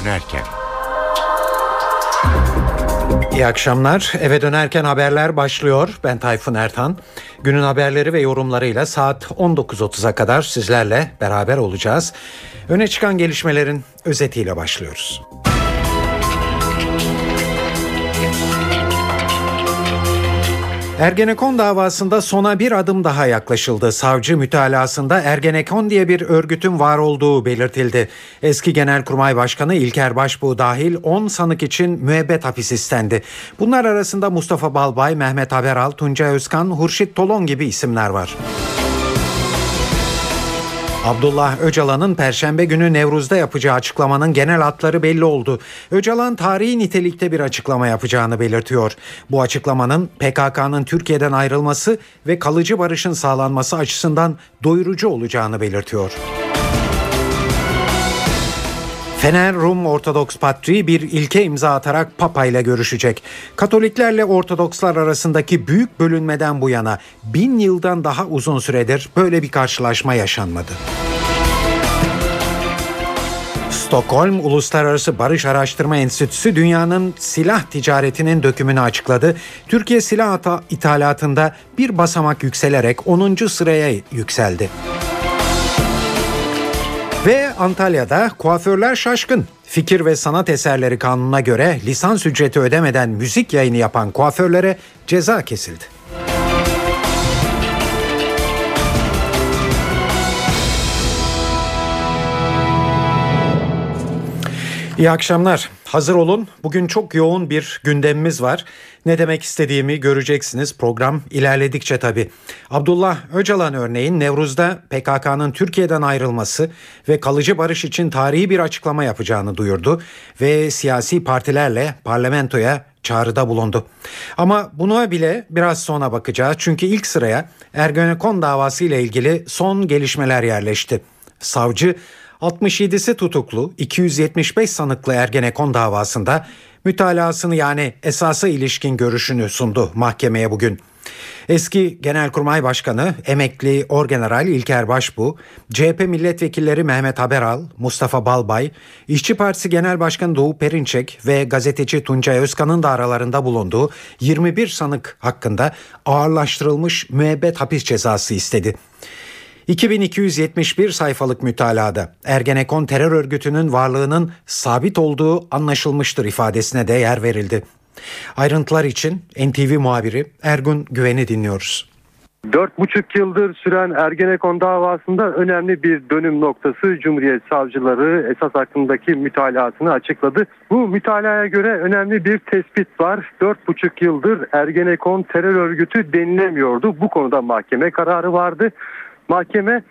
dönerken. İyi akşamlar. Eve dönerken haberler başlıyor. Ben Tayfun Ertan. Günün haberleri ve yorumlarıyla saat 19.30'a kadar sizlerle beraber olacağız. Öne çıkan gelişmelerin özetiyle başlıyoruz. Ergenekon davasında sona bir adım daha yaklaşıldı. Savcı mütalasında Ergenekon diye bir örgütün var olduğu belirtildi. Eski Genelkurmay Başkanı İlker Başbuğ dahil 10 sanık için müebbet hapis istendi. Bunlar arasında Mustafa Balbay, Mehmet Haberal, Tunca Özkan, Hurşit Tolon gibi isimler var. Abdullah Öcalan'ın Perşembe günü Nevruz'da yapacağı açıklamanın genel hatları belli oldu. Öcalan tarihi nitelikte bir açıklama yapacağını belirtiyor. Bu açıklamanın PKK'nın Türkiye'den ayrılması ve kalıcı barışın sağlanması açısından doyurucu olacağını belirtiyor. Fener Rum Ortodoks Patriği bir ilke imza atarak Papa ile görüşecek. Katoliklerle Ortodokslar arasındaki büyük bölünmeden bu yana bin yıldan daha uzun süredir böyle bir karşılaşma yaşanmadı. Stockholm Uluslararası Barış Araştırma Enstitüsü dünyanın silah ticaretinin dökümünü açıkladı. Türkiye silah ithalatında bir basamak yükselerek 10. sıraya yükseldi. Ve Antalya'da kuaförler şaşkın. Fikir ve sanat eserleri kanununa göre lisans ücreti ödemeden müzik yayını yapan kuaförlere ceza kesildi. İyi akşamlar. Hazır olun. Bugün çok yoğun bir gündemimiz var. Ne demek istediğimi göreceksiniz program ilerledikçe tabii. Abdullah Öcalan örneğin Nevruz'da PKK'nın Türkiye'den ayrılması ve kalıcı barış için tarihi bir açıklama yapacağını duyurdu ve siyasi partilerle parlamentoya çağrıda bulundu. Ama buna bile biraz sonra bakacağız çünkü ilk sıraya Ergenekon davası ile ilgili son gelişmeler yerleşti. Savcı 67'si tutuklu 275 sanıklı Ergenekon davasında mütalasını yani esasa ilişkin görüşünü sundu mahkemeye bugün. Eski Genelkurmay Başkanı emekli Orgeneral İlker Başbu, CHP milletvekilleri Mehmet Haberal, Mustafa Balbay, İşçi Partisi Genel Başkanı Doğu Perinçek ve gazeteci Tuncay Özkan'ın da aralarında bulunduğu 21 sanık hakkında ağırlaştırılmış müebbet hapis cezası istedi. 2271 sayfalık mütalada Ergenekon terör örgütünün varlığının sabit olduğu anlaşılmıştır ifadesine de yer verildi. Ayrıntılar için NTV muhabiri Ergun Güven'i dinliyoruz. Dört buçuk yıldır süren Ergenekon davasında önemli bir dönüm noktası Cumhuriyet Savcıları esas hakkındaki mütalasını açıkladı. Bu mütalaya göre önemli bir tespit var. Dört buçuk yıldır Ergenekon terör örgütü denilemiyordu. Bu konuda mahkeme kararı vardı. Mahkeme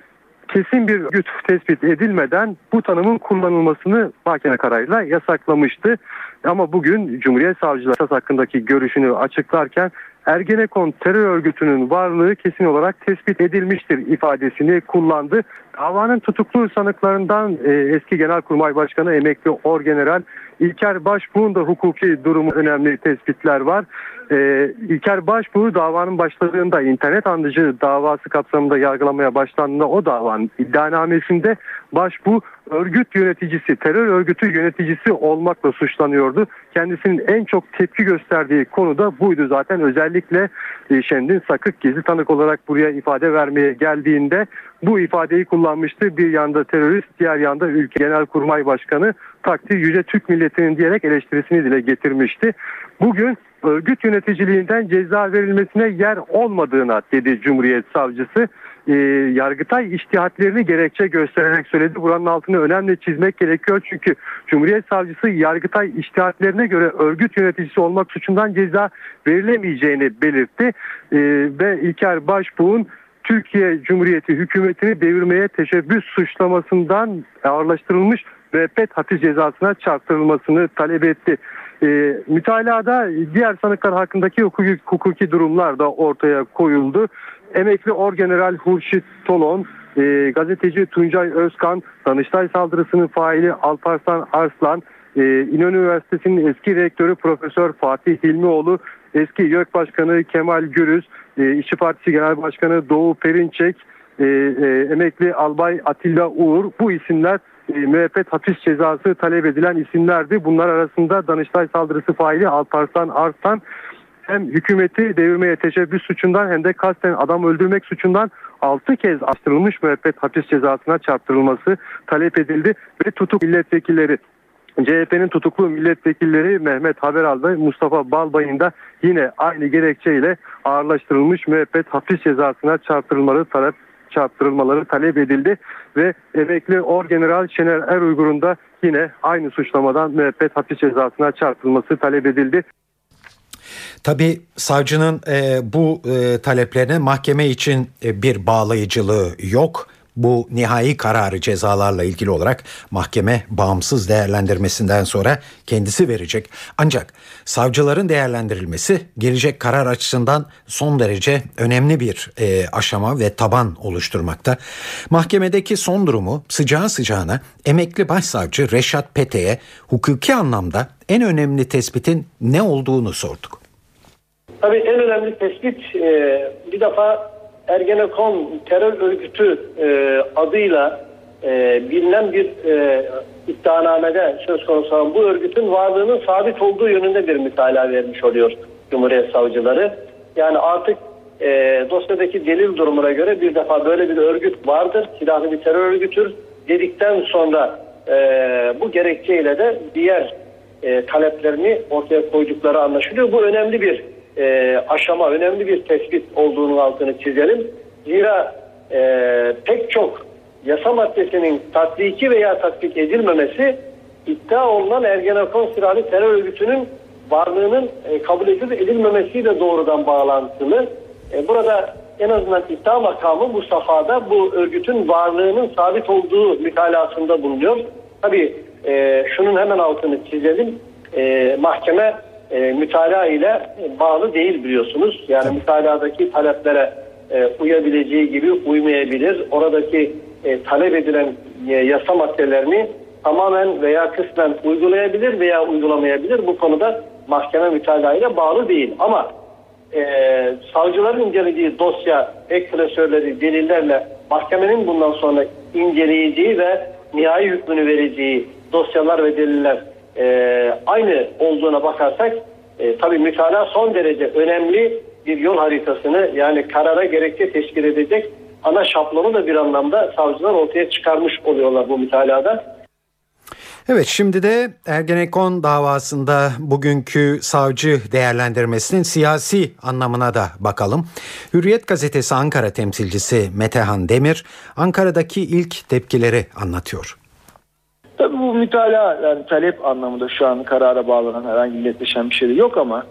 kesin bir güç tespit edilmeden bu tanımın kullanılmasını mahkeme kararıyla yasaklamıştı. Ama bugün Cumhuriyet Savcıları hakkındaki görüşünü açıklarken Ergenekon terör örgütünün varlığı kesin olarak tespit edilmiştir ifadesini kullandı. Davanın tutuklu sanıklarından e, eski Genelkurmay Başkanı emekli Orgeneral İlker Başbuğ'un da hukuki durumu önemli tespitler var. Ee, İlker Başbuğ davanın başladığında internet andıcı davası kapsamında yargılamaya başlandığında o davanın iddianamesinde Başbuğ örgüt yöneticisi, terör örgütü yöneticisi olmakla suçlanıyordu. Kendisinin en çok tepki gösterdiği konu da buydu zaten. Özellikle e, Şendin Sakık gizli tanık olarak buraya ifade vermeye geldiğinde bu ifadeyi kullanmıştı. Bir yanda terörist, diğer yanda ülke genel kurmay başkanı takdir yüce Türk milletinin diyerek eleştirisini dile getirmişti. Bugün örgüt yöneticiliğinden ceza verilmesine yer olmadığına dedi Cumhuriyet Savcısı. E, Yargıtay iştihatlerini gerekçe göstererek söyledi. Buranın altını önemli çizmek gerekiyor çünkü Cumhuriyet Savcısı Yargıtay iştihatlerine göre örgüt yöneticisi olmak suçundan ceza verilemeyeceğini belirtti. E, ve İlker Başbuğ'un Türkiye Cumhuriyeti hükümetini devirmeye teşebbüs suçlamasından ağırlaştırılmış müebbet hapis cezasına çarptırılmasını talep etti. E, mütalada diğer sanıklar hakkındaki hukuki, hukuki durumlar da ortaya koyuldu. Emekli Orgeneral Hurşit Tolon, e, gazeteci Tuncay Özkan, Danıştay saldırısının faili Alparslan Arslan, e, İnönü Üniversitesi'nin eski rektörü Profesör Fatih Hilmioğlu, eski YÖK Başkanı Kemal Gürüz, e, İşçi Partisi Genel Başkanı Doğu Perinçek, e, e, emekli Albay Atilla Uğur bu isimler e, müebbet hapis cezası talep edilen isimlerdi. Bunlar arasında Danıştay saldırısı faili Alparslan Arslan hem hükümeti devirmeye teşebbüs suçundan hem de kasten adam öldürmek suçundan 6 kez astırılmış müebbet hapis cezasına çarptırılması talep edildi ve tutuk milletvekilleri CHP'nin tutuklu milletvekilleri Mehmet Haberal ve Mustafa Balbay'ın da yine aynı gerekçeyle ağırlaştırılmış müebbet hapis cezasına çarptırılmaları talep çarptırılmaları talep edildi ve emekli Orgeneral Şener Eruygur'un da yine aynı suçlamadan müebbet hapis cezasına çarptırılması talep edildi. Tabi savcının e, bu e, taleplerine mahkeme için e, bir bağlayıcılığı yok. Bu nihai kararı cezalarla ilgili olarak mahkeme bağımsız değerlendirmesinden sonra kendisi verecek. Ancak savcıların değerlendirilmesi gelecek karar açısından son derece önemli bir e, aşama ve taban oluşturmakta. Mahkemedeki son durumu sıcağı sıcağına emekli başsavcı Reşat Pete'ye hukuki anlamda en önemli tespitin ne olduğunu sorduk. Tabii en önemli tespit e, bir defa Ergenekon terör örgütü e, adıyla e, bilinen bir e, iddianamede söz konusu olan bu örgütün varlığının sabit olduğu yönünde bir mütalaa vermiş oluyor Cumhuriyet Savcıları. Yani artık e, dosyadaki delil durumuna göre bir defa böyle bir örgüt vardır, silahlı bir terör örgütür dedikten sonra e, bu gerekçeyle de diğer e, taleplerini ortaya koydukları anlaşılıyor. Bu önemli bir e, aşama, önemli bir tespit olduğunu altını çizelim. Zira e, pek çok yasa maddesinin tatbiki veya tatbik edilmemesi iddia olunan Ergenekon silahlı terör örgütünün varlığının e, kabul edilip edilmemesiyle doğrudan bağlantılı. E, burada en azından iddia makamı bu safhada bu örgütün varlığının sabit olduğu mütalasında bulunuyor. Tabii e, şunun hemen altını çizelim. E, mahkeme e, mütalaa ile bağlı değil biliyorsunuz. Yani Tabii. mütaladaki taleplere e, uyabileceği gibi uymayabilir. Oradaki e, talep edilen e, yasa maddelerini tamamen veya kısmen uygulayabilir veya uygulamayabilir. Bu konuda mahkeme mütalaa ile bağlı değil. Ama e, savcıların incelediği dosya, ek klasörleri, delillerle mahkemenin bundan sonra inceleyeceği ve nihai hükmünü vereceği dosyalar ve deliller e, aynı olduğuna bakarsak e, tabii mütalaa son derece önemli bir yol haritasını yani karara gerekçe teşkil edecek ana şablonu da bir anlamda savcılar ortaya çıkarmış oluyorlar bu mütalada. Evet şimdi de Ergenekon davasında bugünkü savcı değerlendirmesinin siyasi anlamına da bakalım. Hürriyet gazetesi Ankara temsilcisi Metehan Demir Ankara'daki ilk tepkileri anlatıyor. Tabii bu mütalaa yani talep anlamında şu an karara bağlanan herhangi netleşen bir şey de yok ama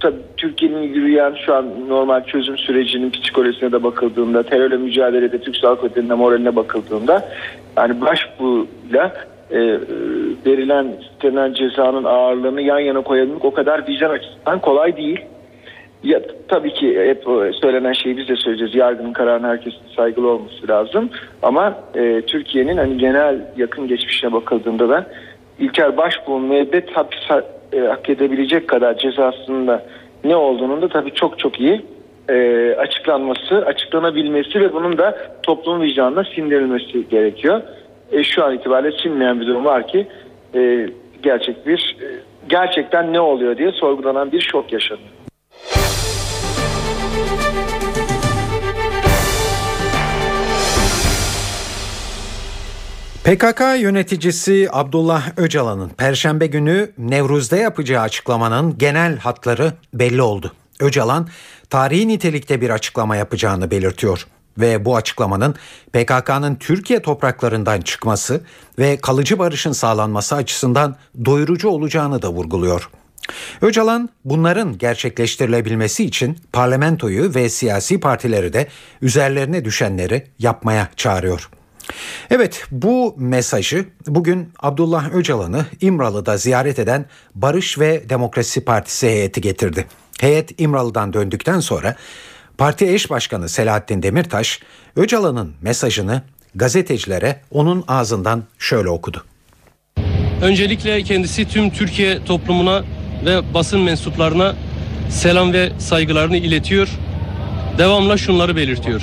tabii Türkiye'nin yürüyen şu an normal çözüm sürecinin psikolojisine de bakıldığında, terörle mücadelede Türk Silahlı Kuvvetleri'nin moraline bakıldığında yani başbuğuyla e, verilen istenen cezanın ağırlığını yan yana koyabilmek o kadar vicdan açısından kolay değil. Ya, tabii ki hep söylenen şeyi biz de söyleyeceğiz. Yargının kararına herkesin saygılı olması lazım. Ama e, Türkiye'nin hani genel yakın geçmişine bakıldığında da İlker Başbuğ'un müebbet hapis e, hak edebilecek kadar cezasında ne olduğunun da tabii çok çok iyi e, açıklanması, açıklanabilmesi ve bunun da toplum vicdanına sindirilmesi gerekiyor. E, şu an itibariyle sinmeyen bir durum var ki e, gerçek bir e, gerçekten ne oluyor diye sorgulanan bir şok yaşanıyor. PKK yöneticisi Abdullah Öcalan'ın Perşembe günü Nevruz'da yapacağı açıklamanın genel hatları belli oldu. Öcalan tarihi nitelikte bir açıklama yapacağını belirtiyor ve bu açıklamanın PKK'nın Türkiye topraklarından çıkması ve kalıcı barışın sağlanması açısından doyurucu olacağını da vurguluyor. Öcalan bunların gerçekleştirilebilmesi için parlamentoyu ve siyasi partileri de üzerlerine düşenleri yapmaya çağırıyor. Evet bu mesajı bugün Abdullah Öcalan'ı İmralı'da ziyaret eden Barış ve Demokrasi Partisi heyeti getirdi. Heyet İmralı'dan döndükten sonra parti eş başkanı Selahattin Demirtaş Öcalan'ın mesajını gazetecilere onun ağzından şöyle okudu. Öncelikle kendisi tüm Türkiye toplumuna ve basın mensuplarına selam ve saygılarını iletiyor. Devamla şunları belirtiyor.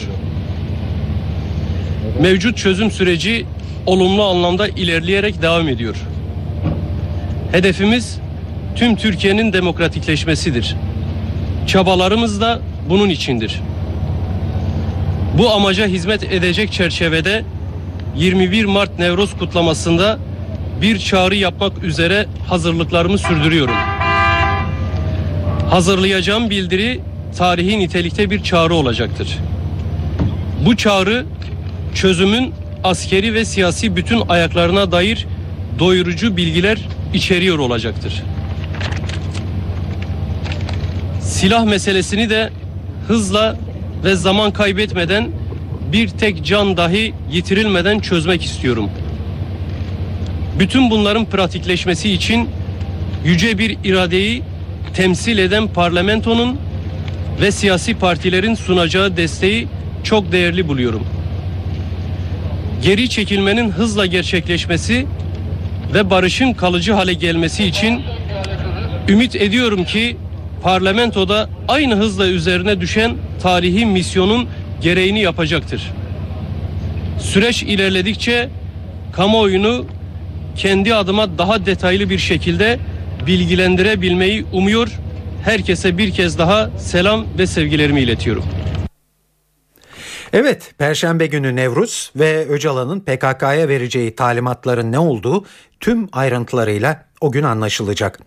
Mevcut çözüm süreci olumlu anlamda ilerleyerek devam ediyor. Hedefimiz tüm Türkiye'nin demokratikleşmesidir. Çabalarımız da bunun içindir. Bu amaca hizmet edecek çerçevede 21 Mart Nevroz kutlamasında bir çağrı yapmak üzere hazırlıklarımı sürdürüyorum. Hazırlayacağım bildiri tarihi nitelikte bir çağrı olacaktır. Bu çağrı çözümün askeri ve siyasi bütün ayaklarına dair doyurucu bilgiler içeriyor olacaktır. Silah meselesini de hızla ve zaman kaybetmeden bir tek can dahi yitirilmeden çözmek istiyorum. Bütün bunların pratikleşmesi için yüce bir iradeyi temsil eden parlamentonun ve siyasi partilerin sunacağı desteği çok değerli buluyorum. Geri çekilmenin hızla gerçekleşmesi ve barışın kalıcı hale gelmesi için ümit ediyorum ki parlamentoda aynı hızla üzerine düşen tarihi misyonun gereğini yapacaktır. Süreç ilerledikçe kamuoyunu kendi adıma daha detaylı bir şekilde bilgilendirebilmeyi umuyor. Herkese bir kez daha selam ve sevgilerimi iletiyorum. Evet, Perşembe günü Nevruz ve Öcalan'ın PKK'ya vereceği talimatların ne olduğu tüm ayrıntılarıyla o gün anlaşılacak.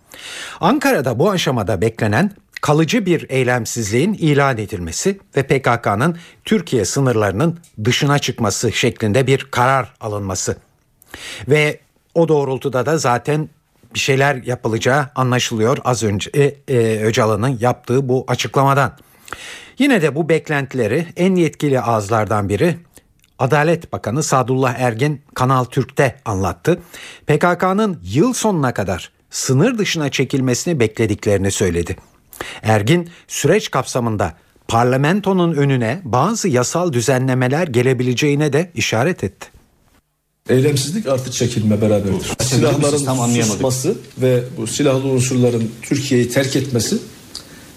Ankara'da bu aşamada beklenen kalıcı bir eylemsizliğin ilan edilmesi ve PKK'nın Türkiye sınırlarının dışına çıkması şeklinde bir karar alınması. Ve o doğrultuda da zaten bir şeyler yapılacağı anlaşılıyor az önce e, e, Öcalan'ın yaptığı bu açıklamadan. Yine de bu beklentileri en yetkili ağızlardan biri Adalet Bakanı Sadullah Ergin Kanal Türk'te anlattı. PKK'nın yıl sonuna kadar sınır dışına çekilmesini beklediklerini söyledi. Ergin süreç kapsamında parlamentonun önüne bazı yasal düzenlemeler gelebileceğine de işaret etti. Eylemsizlik artı çekilme beraberdir. Silahların susması ve bu silahlı unsurların Türkiye'yi terk etmesi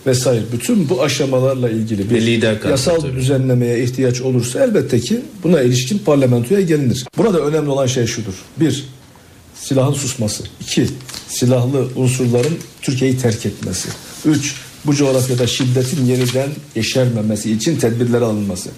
vesaire bütün bu aşamalarla ilgili bir lider yasal tabii. düzenlemeye ihtiyaç olursa elbette ki buna ilişkin parlamentoya gelinir. Burada önemli olan şey şudur. Bir, silahın susması. İki, silahlı unsurların Türkiye'yi terk etmesi. Üç, bu coğrafyada şiddetin yeniden yeşermemesi için tedbirler alınması.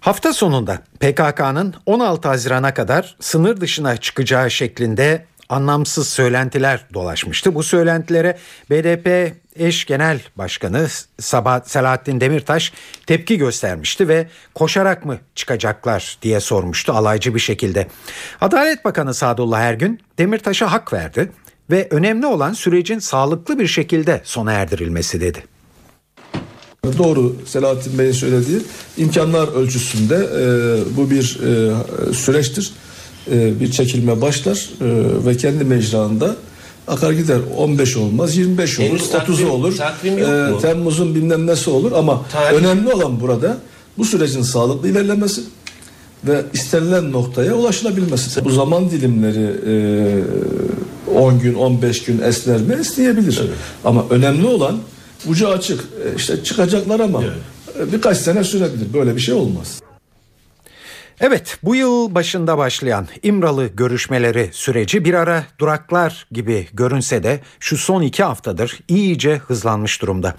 Hafta sonunda PKK'nın 16 Haziran'a kadar sınır dışına çıkacağı şeklinde anlamsız söylentiler dolaşmıştı. Bu söylentilere BDP eş genel başkanı Sabah Selahattin Demirtaş tepki göstermişti ve koşarak mı çıkacaklar diye sormuştu alaycı bir şekilde. Adalet Bakanı Sadullah Ergün Demirtaş'a hak verdi ve önemli olan sürecin sağlıklı bir şekilde sona erdirilmesi dedi. Doğru Selahattin Bey'in söylediği imkanlar ölçüsünde e, bu bir e, süreçtir. E, bir çekilme başlar e, ve kendi mecrasında akar gider 15 olmaz 25 olur Henüz 30 olur e, Temmuz'un bilmem nesi olur ama Tarih. önemli olan burada bu sürecin sağlıklı ilerlemesi ve istenilen noktaya ulaşılabilmesi. Bu zaman dilimleri e, 10 gün 15 gün esner mi esneyebilir. Evet. Ama önemli olan ucu açık. E, işte çıkacaklar ama evet. birkaç sene sürebilir. Böyle bir şey olmaz. Evet bu yıl başında başlayan İmralı görüşmeleri süreci bir ara duraklar gibi görünse de şu son iki haftadır iyice hızlanmış durumda.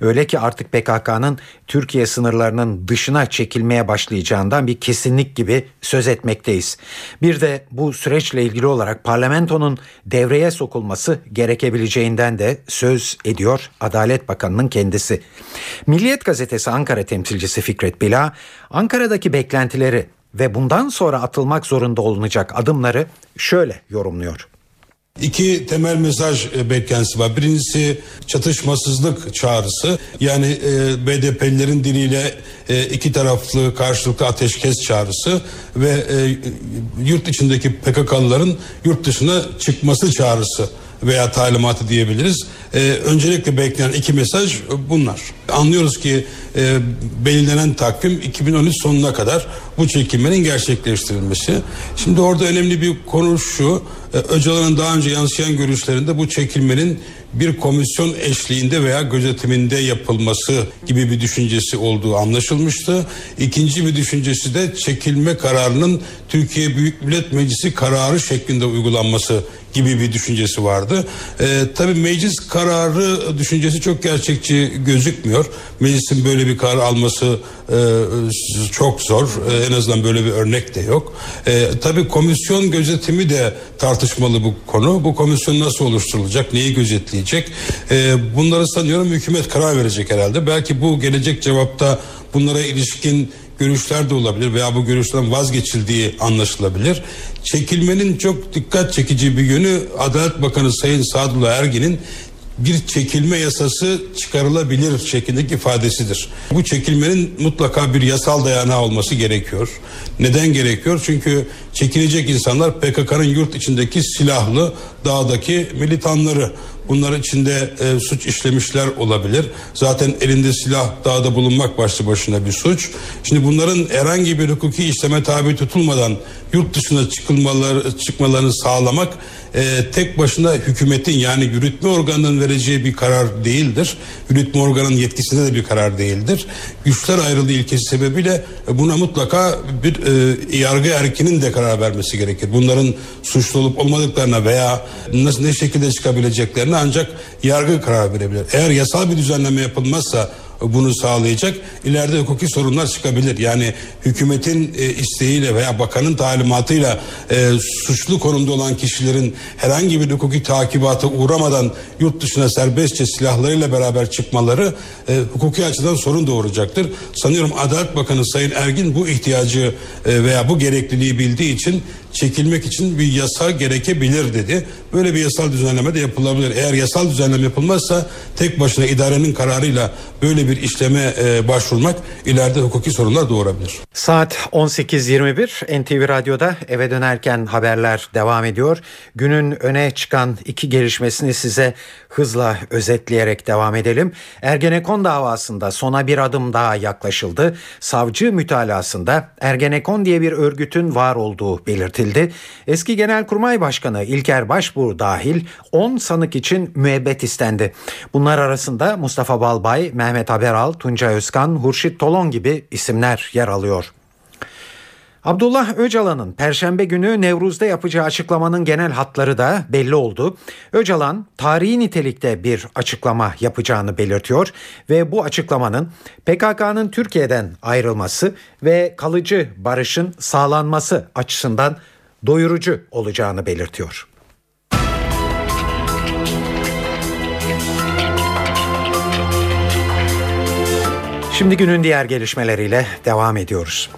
Öyle ki artık PKK'nın Türkiye sınırlarının dışına çekilmeye başlayacağından bir kesinlik gibi söz etmekteyiz. Bir de bu süreçle ilgili olarak parlamentonun devreye sokulması gerekebileceğinden de söz ediyor Adalet Bakanı'nın kendisi. Milliyet Gazetesi Ankara temsilcisi Fikret Bila, Ankara'daki beklentileri ve bundan sonra atılmak zorunda olunacak adımları şöyle yorumluyor. İki temel mesaj e, beklentisi var. Birincisi çatışmasızlık çağrısı. Yani e, BDP'lilerin diliyle e, iki taraflı karşılıklı ateşkes çağrısı ve e, yurt içindeki PKK'lıların yurt dışına çıkması çağrısı veya talimatı diyebiliriz. Ee, öncelikle beklenen iki mesaj bunlar. Anlıyoruz ki e, belirlenen takvim 2013 sonuna kadar bu çekilmenin gerçekleştirilmesi. Şimdi orada önemli bir konu şu. E, Öcalan'ın daha önce yansıyan görüşlerinde bu çekilmenin bir komisyon eşliğinde veya gözetiminde yapılması gibi bir düşüncesi olduğu anlaşılmıştı. İkinci bir düşüncesi de çekilme kararının Türkiye Büyük Millet Meclisi kararı şeklinde uygulanması gibi bir düşüncesi vardı. Ee, tabii meclis kararı düşüncesi çok gerçekçi gözükmüyor. Meclisin böyle bir karar alması e, çok zor. E, en azından böyle bir örnek de yok. E, tabii komisyon gözetimi de tartışmalı bu konu. Bu komisyon nasıl oluşturulacak? Neyi gözetleyecek? E, bunları sanıyorum hükümet karar verecek herhalde. Belki bu gelecek cevapta bunlara ilişkin görüşler de olabilir veya bu görüşten vazgeçildiği anlaşılabilir. Çekilmenin çok dikkat çekici bir yönü Adalet Bakanı Sayın Sadullah Ergin'in bir çekilme yasası çıkarılabilir şeklindeki ifadesidir. Bu çekilmenin mutlaka bir yasal dayanağı olması gerekiyor. Neden gerekiyor? Çünkü çekilecek insanlar PKK'nın yurt içindeki silahlı dağdaki militanları. Bunlar içinde e, suç işlemişler olabilir. Zaten elinde silah dağda bulunmak başlı başına bir suç. Şimdi bunların herhangi bir hukuki işleme tabi tutulmadan yurt dışına çıkılmaları, çıkmalarını sağlamak e, tek başına hükümetin yani yürütme organının vereceği bir karar değildir. Yürütme organının yetkisinde de bir karar değildir. Güçler ayrılığı ilkesi sebebiyle buna mutlaka bir e, yargı erkinin de karar vermesi gerekir. Bunların suçlu olup olmadıklarına veya nasıl ne şekilde çıkabileceklerine ancak yargı karar verebilir. Eğer yasal bir düzenleme yapılmazsa bunu sağlayacak. İleride hukuki sorunlar çıkabilir. Yani hükümetin e, isteğiyle veya bakanın talimatıyla e, suçlu konumda olan kişilerin herhangi bir hukuki takibata uğramadan yurt dışına serbestçe silahlarıyla beraber çıkmaları e, hukuki açıdan sorun doğuracaktır. Sanıyorum Adalet Bakanı Sayın Ergin bu ihtiyacı e, veya bu gerekliliği bildiği için çekilmek için bir yasa gerekebilir dedi. Böyle bir yasal düzenleme de yapılabilir. Eğer yasal düzenleme yapılmazsa tek başına idarenin kararıyla böyle bir işleme e, başvurmak ileride hukuki sorunlar doğurabilir. Saat 18.21 NTV Radyo'da eve dönerken haberler devam ediyor. Günün öne çıkan iki gelişmesini size hızla özetleyerek devam edelim. Ergenekon davasında sona bir adım daha yaklaşıldı. Savcı mütalasında Ergenekon diye bir örgütün var olduğu belirtildi. Eski Genelkurmay Başkanı İlker Başbuğ dahil 10 sanık için müebbet istendi. Bunlar arasında Mustafa Balbay, Mehmet Haberal, Tunca Özkan, Hurşit Tolon gibi isimler yer alıyor. Abdullah Öcalan'ın Perşembe günü Nevruz'da yapacağı açıklamanın genel hatları da belli oldu. Öcalan tarihi nitelikte bir açıklama yapacağını belirtiyor ve bu açıklamanın PKK'nın Türkiye'den ayrılması ve kalıcı barışın sağlanması açısından doyurucu olacağını belirtiyor. Şimdi günün diğer gelişmeleriyle devam ediyoruz.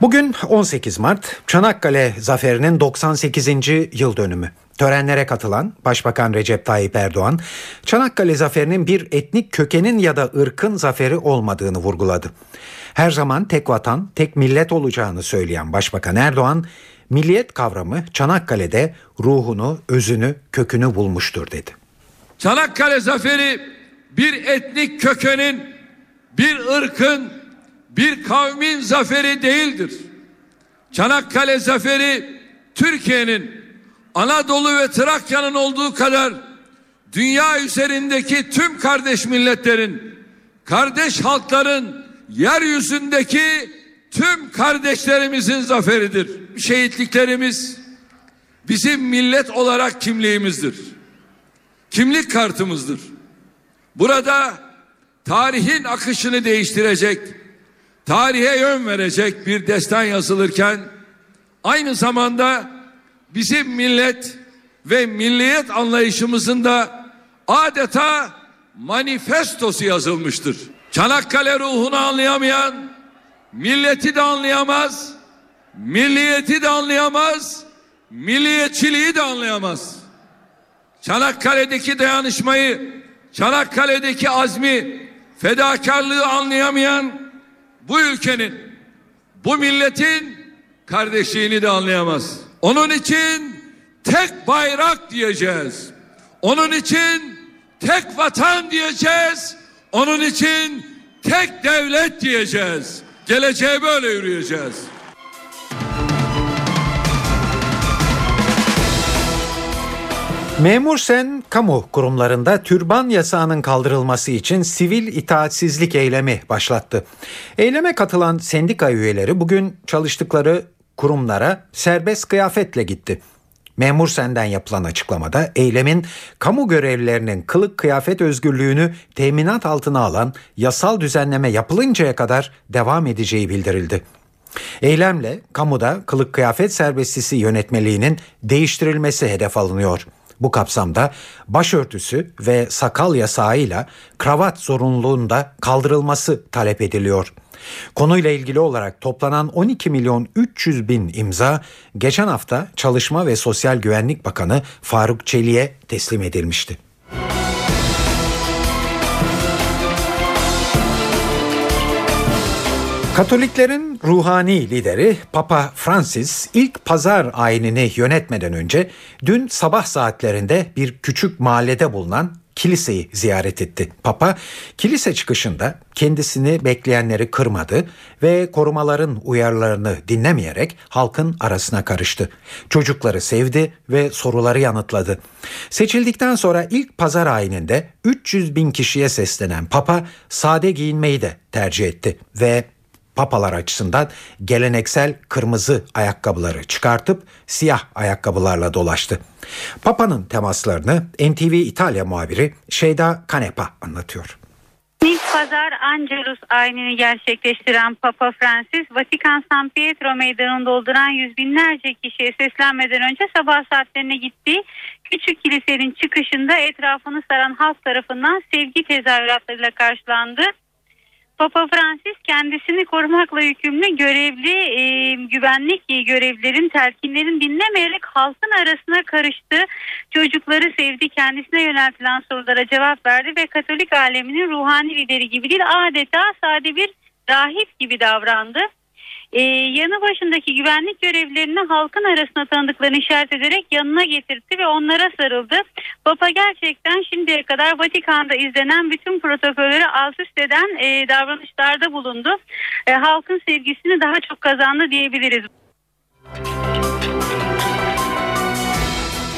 Bugün 18 Mart Çanakkale Zaferi'nin 98. yıl dönümü. Törenlere katılan Başbakan Recep Tayyip Erdoğan, Çanakkale Zaferi'nin bir etnik kökenin ya da ırkın zaferi olmadığını vurguladı. Her zaman tek vatan, tek millet olacağını söyleyen Başbakan Erdoğan, milliyet kavramı Çanakkale'de ruhunu, özünü, kökünü bulmuştur dedi. Çanakkale Zaferi bir etnik kökenin, bir ırkın, bir kavmin zaferi değildir. Çanakkale zaferi Türkiye'nin Anadolu ve Trakya'nın olduğu kadar dünya üzerindeki tüm kardeş milletlerin, kardeş halkların yeryüzündeki tüm kardeşlerimizin zaferidir. Şehitliklerimiz bizim millet olarak kimliğimizdir. Kimlik kartımızdır. Burada tarihin akışını değiştirecek, tarihe yön verecek bir destan yazılırken aynı zamanda bizim millet ve milliyet anlayışımızın da adeta manifestosu yazılmıştır. Çanakkale ruhunu anlayamayan milleti de anlayamaz, milliyeti de anlayamaz, milliyetçiliği de anlayamaz. Çanakkale'deki dayanışmayı, Çanakkale'deki azmi, fedakarlığı anlayamayan bu ülkenin, bu milletin kardeşliğini de anlayamaz. Onun için tek bayrak diyeceğiz. Onun için tek vatan diyeceğiz. Onun için tek devlet diyeceğiz. Geleceğe böyle yürüyeceğiz. Memur Sen kamu kurumlarında türban yasağının kaldırılması için sivil itaatsizlik eylemi başlattı. Eyleme katılan sendika üyeleri bugün çalıştıkları kurumlara serbest kıyafetle gitti. Memur Sen'den yapılan açıklamada eylemin kamu görevlilerinin kılık kıyafet özgürlüğünü teminat altına alan yasal düzenleme yapılıncaya kadar devam edeceği bildirildi. Eylemle kamuda kılık kıyafet serbestisi yönetmeliğinin değiştirilmesi hedef alınıyor. Bu kapsamda başörtüsü ve sakal yasağıyla kravat zorunluluğunda kaldırılması talep ediliyor. Konuyla ilgili olarak toplanan 12 milyon 300 bin imza geçen hafta Çalışma ve Sosyal Güvenlik Bakanı Faruk Çelik'e teslim edilmişti. Katoliklerin ruhani lideri Papa Francis ilk pazar ayinini yönetmeden önce dün sabah saatlerinde bir küçük mahallede bulunan kiliseyi ziyaret etti. Papa kilise çıkışında kendisini bekleyenleri kırmadı ve korumaların uyarılarını dinlemeyerek halkın arasına karıştı. Çocukları sevdi ve soruları yanıtladı. Seçildikten sonra ilk pazar ayininde 300 bin kişiye seslenen Papa sade giyinmeyi de tercih etti ve papalar açısından geleneksel kırmızı ayakkabıları çıkartıp siyah ayakkabılarla dolaştı. Papa'nın temaslarını NTV İtalya muhabiri Şeyda Kanepa anlatıyor. İlk pazar Angelus ayinini gerçekleştiren Papa Francis, Vatikan San Pietro meydanını dolduran yüz binlerce kişiye seslenmeden önce sabah saatlerine gitti. Küçük kilisenin çıkışında etrafını saran halk tarafından sevgi tezahüratlarıyla karşılandı. Papa Francis kendisini korumakla yükümlü görevli e, güvenlik görevlerin telkinlerini dinlemeyerek halkın arasına karıştı. Çocukları sevdi, kendisine yöneltilen sorulara cevap verdi ve Katolik aleminin ruhani lideri gibi değil adeta sade bir rahip gibi davrandı e, yanı başındaki güvenlik görevlilerini halkın arasına tanıdıklarını işaret ederek yanına getirdi ve onlara sarıldı. Papa gerçekten şimdiye kadar Vatikan'da izlenen bütün protokolleri alt üst eden e, davranışlarda bulundu. E, halkın sevgisini daha çok kazandı diyebiliriz.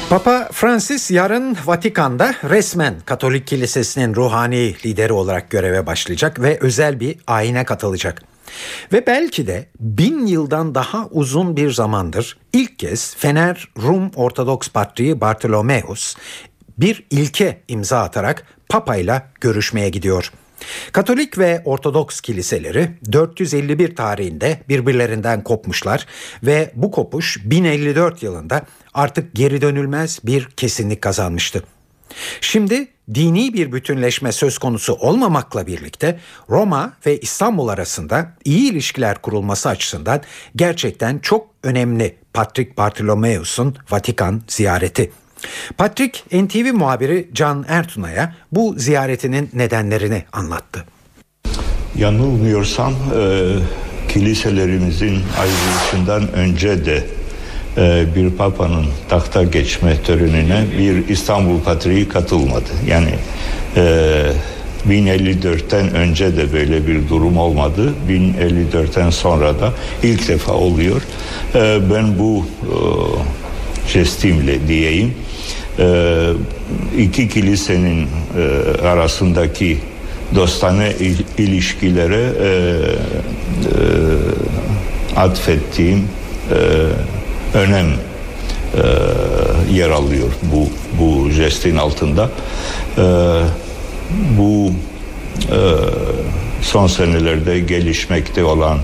Papa Francis yarın Vatikan'da resmen Katolik Kilisesi'nin ruhani lideri olarak göreve başlayacak ve özel bir ayine katılacak. Ve belki de bin yıldan daha uzun bir zamandır ilk kez Fener Rum Ortodoks Patriği Bartolomeus bir ilke imza atarak Papa ile görüşmeye gidiyor. Katolik ve Ortodoks kiliseleri 451 tarihinde birbirlerinden kopmuşlar ve bu kopuş 1054 yılında artık geri dönülmez bir kesinlik kazanmıştı. Şimdi dini bir bütünleşme söz konusu olmamakla birlikte Roma ve İstanbul arasında iyi ilişkiler kurulması açısından gerçekten çok önemli Patrik Bartolomeus'un Vatikan ziyareti. Patrik NTV muhabiri Can Ertuna'ya bu ziyaretinin nedenlerini anlattı. Yanılmıyorsam e, kiliselerimizin ayrılışından önce de bir papanın tahta geçme törenine bir İstanbul Patriği katılmadı. Yani e, 1054'ten önce de böyle bir durum olmadı. 1054'ten sonra da ilk defa oluyor. E, ben bu e, jestimle diyeyim e, iki kilisenin e, arasındaki dostane ilişkilere e, e, atfettiğim e, önem e, yer alıyor bu bu jestin altında. E, bu e, son senelerde gelişmekte olan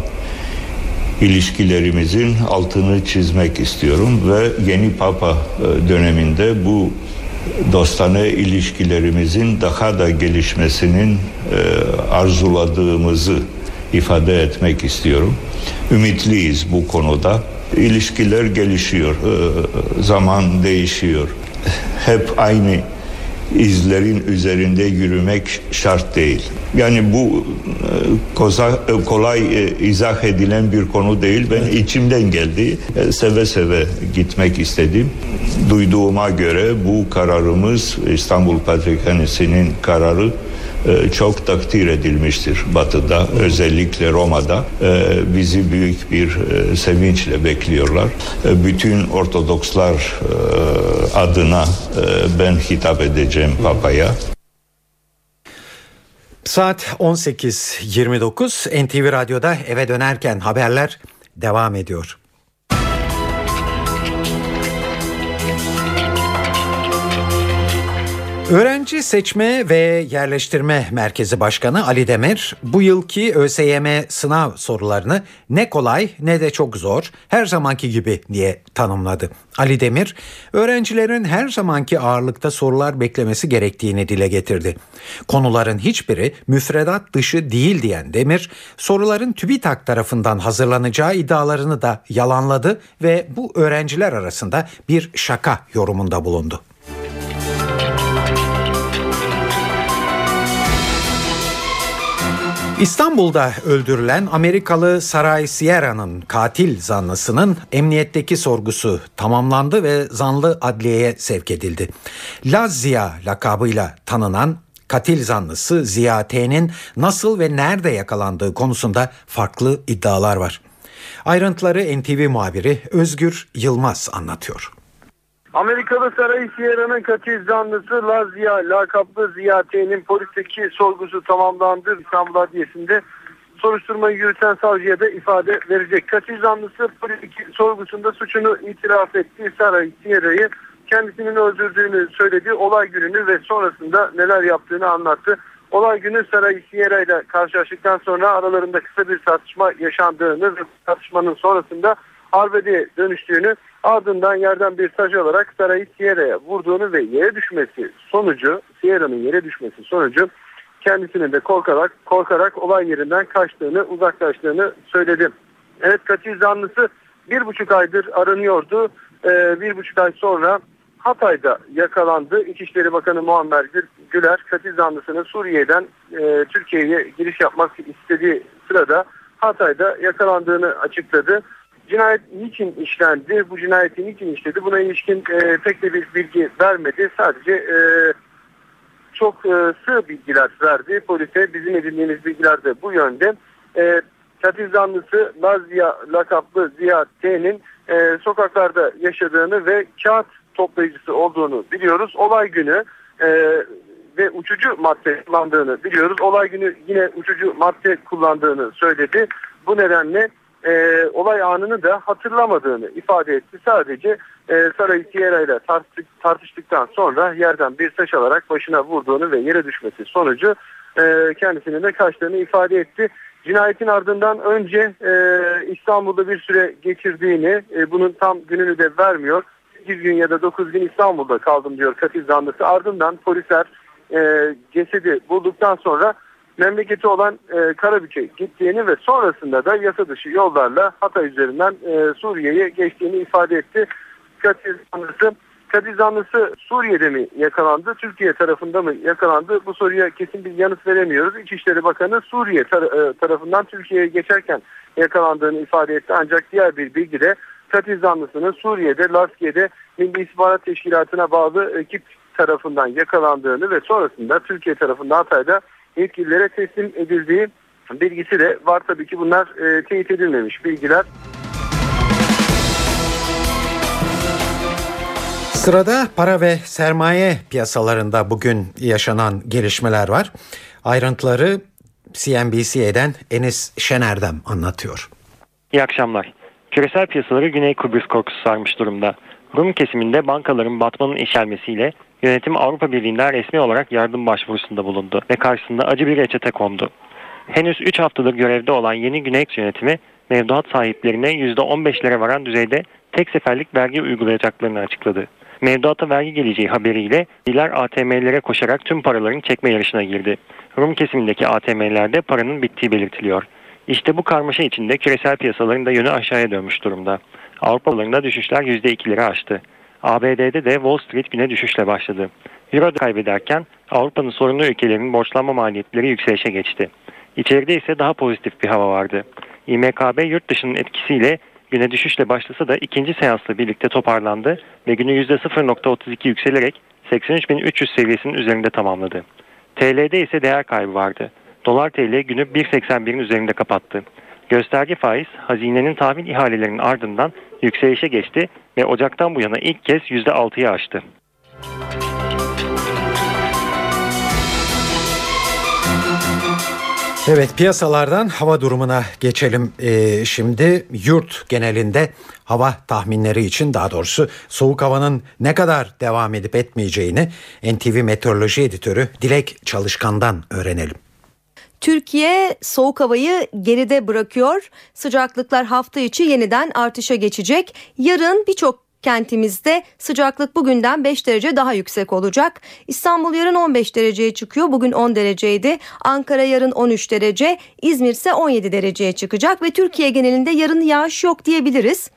ilişkilerimizin altını çizmek istiyorum ve yeni Papa e, döneminde bu dostane ilişkilerimizin daha da gelişmesinin e, arzuladığımızı ifade etmek istiyorum. Ümitliyiz bu konuda. İlişkiler gelişiyor, e, zaman değişiyor. Hep aynı izlerin üzerinde yürümek şart değil. Yani bu e, kolay e, izah edilen bir konu değil. Ben içimden geldi. Seve seve gitmek istedim. Duyduğuma göre bu kararımız İstanbul Patrikhanesi'nin kararı çok takdir edilmiştir Batı'da özellikle Roma'da e, bizi büyük bir e, sevinçle bekliyorlar. Bütün Ortodokslar adına ben hitap edeceğim Papa'ya. Saat 18.29 NTV Radyo'da eve dönerken haberler devam ediyor. Öğrenci Seçme ve Yerleştirme Merkezi Başkanı Ali Demir bu yılki ÖSYM sınav sorularını ne kolay ne de çok zor her zamanki gibi diye tanımladı. Ali Demir öğrencilerin her zamanki ağırlıkta sorular beklemesi gerektiğini dile getirdi. Konuların hiçbiri müfredat dışı değil diyen Demir soruların TÜBİTAK tarafından hazırlanacağı iddialarını da yalanladı ve bu öğrenciler arasında bir şaka yorumunda bulundu. İstanbul'da öldürülen Amerikalı Saray Sierra'nın katil zanlısının emniyetteki sorgusu tamamlandı ve zanlı adliyeye sevk edildi. Laz Ziya lakabıyla tanınan katil zanlısı Ziya T'nin nasıl ve nerede yakalandığı konusunda farklı iddialar var. Ayrıntıları NTV muhabiri Özgür Yılmaz anlatıyor. Amerikalı Saray Sierra'nın katil zanlısı Lazia lakaplı Ziya T'nin polisteki sorgusu tamamlandı. İstanbul Adliyesi'nde soruşturmayı yürüten savcıya da ifade verecek. Katil zanlısı polisteki sorgusunda suçunu itiraf etti. Saray Sierra'yı kendisinin öldürdüğünü söyledi. Olay gününü ve sonrasında neler yaptığını anlattı. Olay günü Saray Sierra ile karşılaştıktan sonra aralarında kısa bir tartışma yaşandığını ve tartışmanın sonrasında arbede dönüştüğünü ardından yerden bir taş alarak Saray'ı Sierra'ya vurduğunu ve yere düşmesi sonucu Sierra'nın yere düşmesi sonucu kendisinin de korkarak korkarak olay yerinden kaçtığını uzaklaştığını söyledi. Evet katil zanlısı bir buçuk aydır aranıyordu. Ee, bir buçuk ay sonra Hatay'da yakalandı. İçişleri Bakanı Muammer Güler katil zanlısının Suriye'den e, Türkiye'ye giriş yapmak istediği sırada Hatay'da yakalandığını açıkladı cinayet niçin işlendi, bu cinayeti niçin işledi buna ilişkin e, pek de bir bilgi vermedi. Sadece e, çok e, sığ bilgiler verdi. Polise bizim edindiğimiz bilgiler de bu yönde. E, katil zanlısı Lazia lakaplı Ziya T'nin e, sokaklarda yaşadığını ve kağıt toplayıcısı olduğunu biliyoruz. Olay günü e, ve uçucu madde kullandığını biliyoruz. Olay günü yine uçucu madde kullandığını söyledi. Bu nedenle e, olay anını da hatırlamadığını ifade etti. Sadece e, Saray Sierra ile tartıştık, tartıştıktan sonra yerden bir taş alarak başına vurduğunu ve yere düşmesi sonucu e, kendisinin de kaçtığını ifade etti. Cinayetin ardından önce e, İstanbul'da bir süre geçirdiğini, e, bunun tam gününü de vermiyor. 8 gün ya da 9 gün İstanbul'da kaldım diyor katil zanlısı. Ardından polisler e, cesedi bulduktan sonra memleketi olan e, Karabük'e gittiğini ve sonrasında da yasa dışı yollarla Hatay üzerinden e, Suriye'ye geçtiğini ifade etti. Katil zanlısı, katil zanlısı Suriye'de mi yakalandı, Türkiye tarafında mı yakalandı? Bu soruya kesin bir yanıt veremiyoruz. İçişleri Bakanı Suriye tar- e, tarafından Türkiye'ye geçerken yakalandığını ifade etti. Ancak diğer bir bilgi de katil zanlısının Suriye'de, Laskiye'de Milli İstihbarat Teşkilatı'na bağlı ekip tarafından yakalandığını ve sonrasında Türkiye tarafından Hatay'da yetkililere teslim edildiği bilgisi de var. Tabii ki bunlar e, teyit edilmemiş bilgiler. Sırada para ve sermaye piyasalarında bugün yaşanan gelişmeler var. Ayrıntıları CNBC'den Enis Şener'den anlatıyor. İyi akşamlar. Küresel piyasaları Güney Kıbrıs korkusu sarmış durumda. Rum kesiminde bankaların batmanın işelmesiyle yönetim Avrupa Birliği'nden resmi olarak yardım başvurusunda bulundu ve karşısında acı bir reçete kondu. Henüz 3 haftadır görevde olan yeni Güney yönetimi mevduat sahiplerine %15'lere varan düzeyde tek seferlik vergi uygulayacaklarını açıkladı. Mevduata vergi geleceği haberiyle diler ATM'lere koşarak tüm paraların çekme yarışına girdi. Rum kesimindeki ATM'lerde paranın bittiği belirtiliyor. İşte bu karmaşa içinde küresel piyasaların da yönü aşağıya dönmüş durumda. Avrupalarında düşüşler %2'leri aştı. ABD'de de Wall Street güne düşüşle başladı. Euro kaybederken Avrupa'nın sorunlu ülkelerinin borçlanma maliyetleri yükselişe geçti. İçeride ise daha pozitif bir hava vardı. İMKB yurt dışının etkisiyle güne düşüşle başlasa da ikinci seansla birlikte toparlandı ve günü %0.32 yükselerek 83.300 seviyesinin üzerinde tamamladı. TL'de ise değer kaybı vardı. Dolar TL günü 1.81'in üzerinde kapattı. Gösterge faiz hazinenin tahmin ihalelerinin ardından yükselişe geçti ve Ocak'tan bu yana ilk kez %6'yı aştı. Evet piyasalardan hava durumuna geçelim. Ee, şimdi yurt genelinde hava tahminleri için daha doğrusu soğuk havanın ne kadar devam edip etmeyeceğini NTV Meteoroloji Editörü Dilek Çalışkan'dan öğrenelim. Türkiye soğuk havayı geride bırakıyor. Sıcaklıklar hafta içi yeniden artışa geçecek. Yarın birçok kentimizde sıcaklık bugünden 5 derece daha yüksek olacak. İstanbul yarın 15 dereceye çıkıyor. Bugün 10 dereceydi. Ankara yarın 13 derece. İzmir ise 17 dereceye çıkacak ve Türkiye genelinde yarın yağış yok diyebiliriz.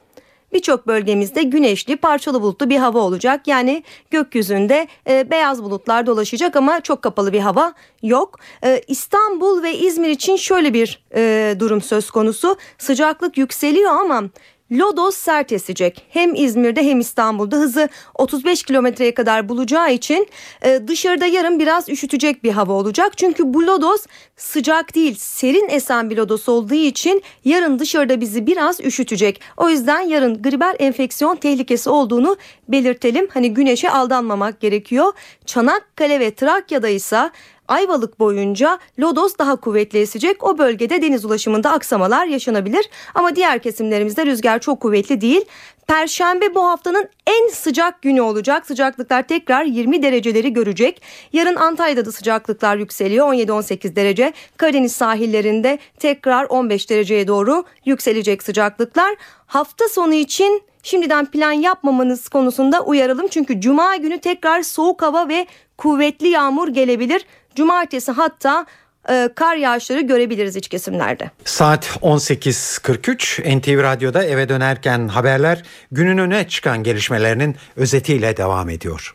Birçok bölgemizde güneşli, parçalı bulutlu bir hava olacak. Yani gökyüzünde e, beyaz bulutlar dolaşacak ama çok kapalı bir hava yok. E, İstanbul ve İzmir için şöyle bir e, durum söz konusu. Sıcaklık yükseliyor ama Lodos sert esecek. Hem İzmir'de hem İstanbul'da hızı 35 kilometreye kadar bulacağı için e, dışarıda yarın biraz üşütecek bir hava olacak. Çünkü bu lodos sıcak değil serin esen bir lodos olduğu için yarın dışarıda bizi biraz üşütecek. O yüzden yarın gribel enfeksiyon tehlikesi olduğunu belirtelim. Hani güneşe aldanmamak gerekiyor. Çanakkale ve Trakya'da ise Ayvalık boyunca lodos daha kuvvetli esecek. O bölgede deniz ulaşımında aksamalar yaşanabilir. Ama diğer kesimlerimizde rüzgar çok kuvvetli değil. Perşembe bu haftanın en sıcak günü olacak. Sıcaklıklar tekrar 20 dereceleri görecek. Yarın Antalya'da da sıcaklıklar yükseliyor. 17-18 derece. Karadeniz sahillerinde tekrar 15 dereceye doğru yükselecek sıcaklıklar. Hafta sonu için şimdiden plan yapmamanız konusunda uyaralım. Çünkü cuma günü tekrar soğuk hava ve kuvvetli yağmur gelebilir. Cumartesi hatta e, kar yağışları görebiliriz iç kesimlerde. Saat 18.43 NTV Radyo'da eve dönerken haberler günün öne çıkan gelişmelerinin özetiyle devam ediyor.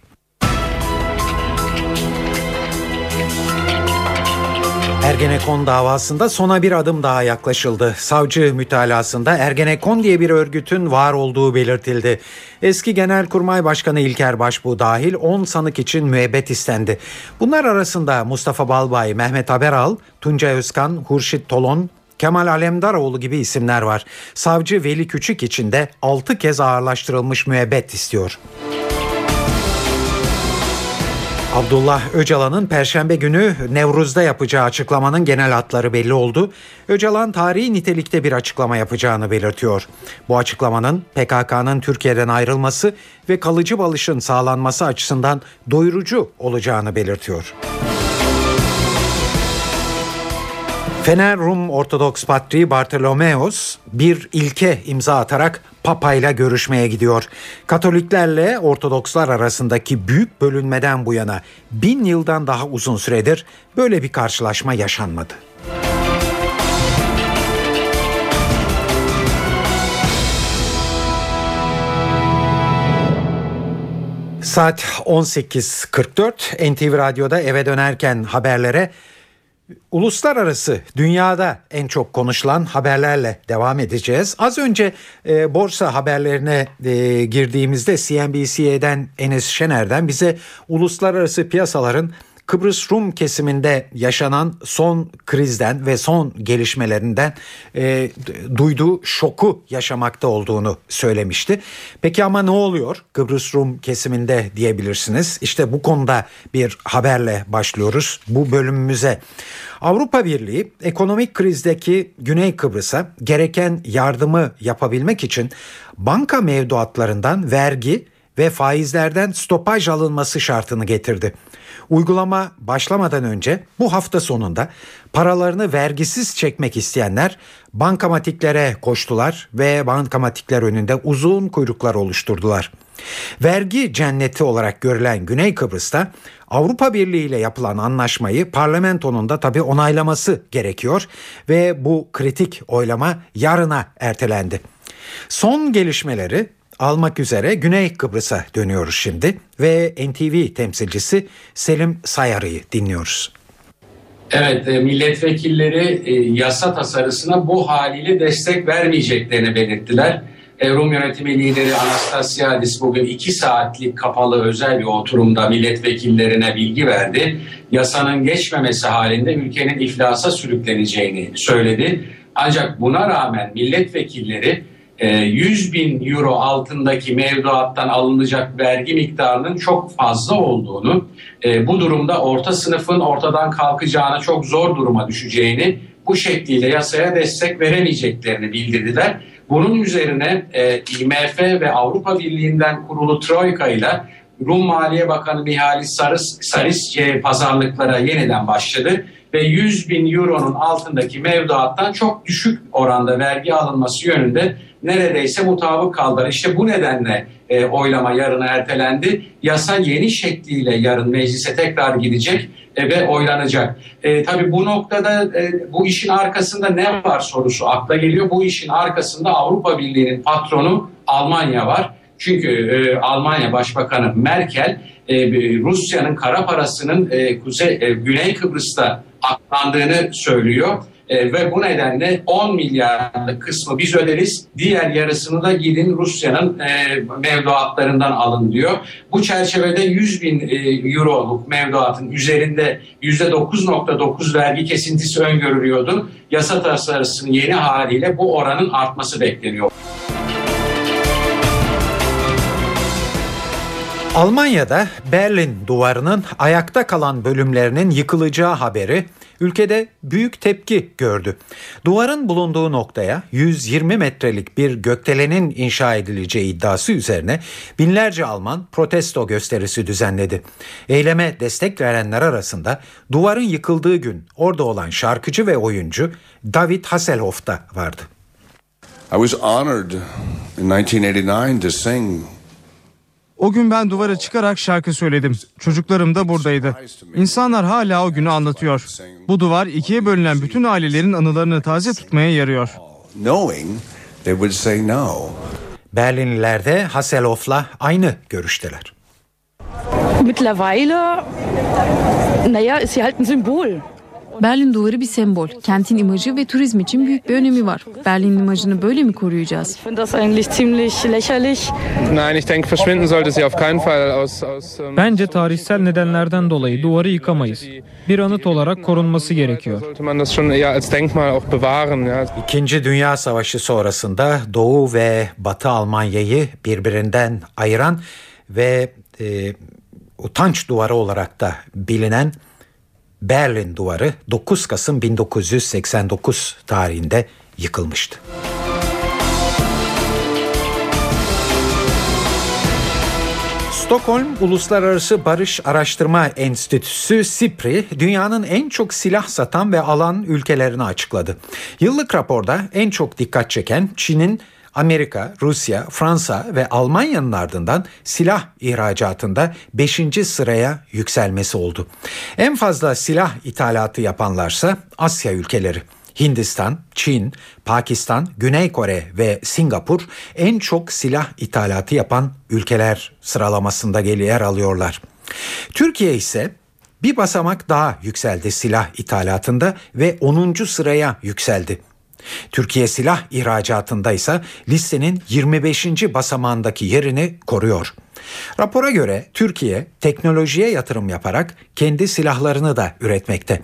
Ergenekon davasında sona bir adım daha yaklaşıldı. Savcı mütalasında Ergenekon diye bir örgütün var olduğu belirtildi. Eski Genelkurmay Başkanı İlker Başbuğ dahil 10 sanık için müebbet istendi. Bunlar arasında Mustafa Balbay, Mehmet Haberal, Tuncay Özkan, Hurşit Tolon, Kemal Alemdaroğlu gibi isimler var. Savcı Veli Küçük için de 6 kez ağırlaştırılmış müebbet istiyor. Abdullah Öcalan'ın Perşembe günü Nevruz'da yapacağı açıklamanın genel hatları belli oldu. Öcalan tarihi nitelikte bir açıklama yapacağını belirtiyor. Bu açıklamanın PKK'nın Türkiye'den ayrılması ve kalıcı balışın sağlanması açısından doyurucu olacağını belirtiyor. Fener Rum Ortodoks Patriği Bartolomeos bir ilke imza atarak Papa ile görüşmeye gidiyor. Katoliklerle Ortodokslar arasındaki büyük bölünmeden bu yana bin yıldan daha uzun süredir böyle bir karşılaşma yaşanmadı. Saat 18.44 NTV Radyo'da eve dönerken haberlere Uluslararası dünyada en çok konuşulan haberlerle devam edeceğiz. Az önce e, borsa haberlerine e, girdiğimizde CNBC'den Enes Şener'den bize uluslararası piyasaların Kıbrıs Rum kesiminde yaşanan son krizden ve son gelişmelerinden e, duyduğu şoku yaşamakta olduğunu söylemişti. Peki ama ne oluyor Kıbrıs Rum kesiminde diyebilirsiniz. İşte bu konuda bir haberle başlıyoruz bu bölümümüze. Avrupa Birliği ekonomik krizdeki Güney Kıbrıs'a gereken yardımı yapabilmek için banka mevduatlarından vergi ve faizlerden stopaj alınması şartını getirdi. Uygulama başlamadan önce bu hafta sonunda paralarını vergisiz çekmek isteyenler bankamatiklere koştular ve bankamatikler önünde uzun kuyruklar oluşturdular. Vergi cenneti olarak görülen Güney Kıbrıs'ta Avrupa Birliği ile yapılan anlaşmayı parlamentonun da tabi onaylaması gerekiyor ve bu kritik oylama yarına ertelendi. Son gelişmeleri almak üzere Güney Kıbrıs'a dönüyoruz şimdi ve NTV temsilcisi Selim Sayarı'yı dinliyoruz. Evet, e, milletvekilleri e, yasa tasarısına bu haliyle destek vermeyeceklerini belirttiler. E, Rum yönetimi lideri Anastasiadis bugün iki saatlik kapalı özel bir oturumda milletvekillerine bilgi verdi. Yasanın geçmemesi halinde ülkenin iflasa sürükleneceğini söyledi. Ancak buna rağmen milletvekilleri 100 e, bin euro altındaki mevduattan alınacak vergi miktarının çok fazla olduğunu, e, bu durumda orta sınıfın ortadan kalkacağını, çok zor duruma düşeceğini, bu şekliyle yasaya destek veremeyeceklerini bildirdiler. Bunun üzerine e, IMF ve Avrupa Birliği'nden kurulu Troika ile Rum Maliye Bakanı Mihalis Saris, Saris pazarlıklara yeniden başladı ve 100 bin euronun altındaki mevduattan çok düşük oranda vergi alınması yönünde neredeyse mutabık kaldılar. İşte bu nedenle e, oylama yarına ertelendi. Yasa yeni şekliyle yarın meclise tekrar gidecek e, ve oylanacak. E, tabii bu noktada e, bu işin arkasında ne var sorusu akla geliyor. Bu işin arkasında Avrupa Birliği'nin patronu Almanya var. Çünkü e, Almanya Başbakanı Merkel e, Rusya'nın kara parasının e, Kuzey e, Güney Kıbrıs'ta aklandığını söylüyor. E, ve bu nedenle 10 milyarlık kısmı biz öderiz. Diğer yarısını da gidin Rusya'nın e, mevduatlarından alın diyor. Bu çerçevede 100 bin e, euroluk mevduatın üzerinde %9.9 vergi kesintisi öngörülüyordu. Yasa tasarısının yeni haliyle bu oranın artması bekleniyor. Almanya'da Berlin duvarının ayakta kalan bölümlerinin yıkılacağı haberi ülkede büyük tepki gördü. Duvarın bulunduğu noktaya 120 metrelik bir gökdelenin inşa edileceği iddiası üzerine binlerce Alman protesto gösterisi düzenledi. Eyleme destek verenler arasında duvarın yıkıldığı gün orada olan şarkıcı ve oyuncu David Hasselhoff da vardı. I was honored in 1989 to sing o gün ben duvara çıkarak şarkı söyledim. Çocuklarım da buradaydı. İnsanlar hala o günü anlatıyor. Bu duvar ikiye bölünen bütün ailelerin anılarını taze tutmaya yarıyor. Berlinliler de Hasselhoff'la aynı görüşteler. Mittlerweile, naja, ist sie halt ein Symbol. Berlin duvarı bir sembol. Kentin imajı ve turizm için büyük bir önemi var. Berlin imajını böyle mi koruyacağız? Bence tarihsel nedenlerden dolayı duvarı yıkamayız. Bir anıt olarak korunması gerekiyor. İkinci Dünya Savaşı sonrasında Doğu ve Batı Almanya'yı birbirinden ayıran ve e, utanç duvarı olarak da bilinen Berlin Duvarı 9 Kasım 1989 tarihinde yıkılmıştı. Stockholm Uluslararası Barış Araştırma Enstitüsü SIPRI dünyanın en çok silah satan ve alan ülkelerini açıkladı. Yıllık raporda en çok dikkat çeken Çin'in Amerika, Rusya, Fransa ve Almanya'nın ardından silah ihracatında 5. sıraya yükselmesi oldu. En fazla silah ithalatı yapanlarsa Asya ülkeleri. Hindistan, Çin, Pakistan, Güney Kore ve Singapur en çok silah ithalatı yapan ülkeler sıralamasında yer alıyorlar. Türkiye ise bir basamak daha yükseldi silah ithalatında ve 10. sıraya yükseldi. Türkiye silah ihracatında ise listenin 25. basamağındaki yerini koruyor. Rapora göre Türkiye teknolojiye yatırım yaparak kendi silahlarını da üretmekte.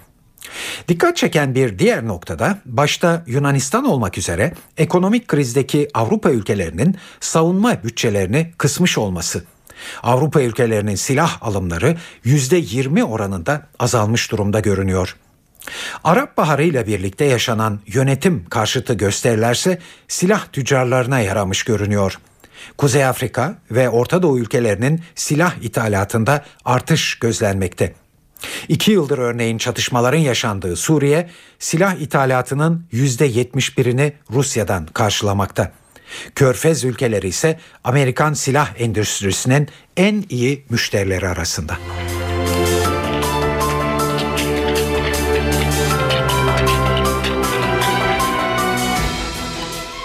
Dikkat çeken bir diğer noktada başta Yunanistan olmak üzere ekonomik krizdeki Avrupa ülkelerinin savunma bütçelerini kısmış olması. Avrupa ülkelerinin silah alımları %20 oranında azalmış durumda görünüyor. Arap Baharı ile birlikte yaşanan yönetim karşıtı gösterilerse silah tüccarlarına yaramış görünüyor. Kuzey Afrika ve Orta Doğu ülkelerinin silah ithalatında artış gözlenmekte. İki yıldır örneğin çatışmaların yaşandığı Suriye, silah ithalatının %71'ini Rusya'dan karşılamakta. Körfez ülkeleri ise Amerikan silah endüstrisinin en iyi müşterileri arasında.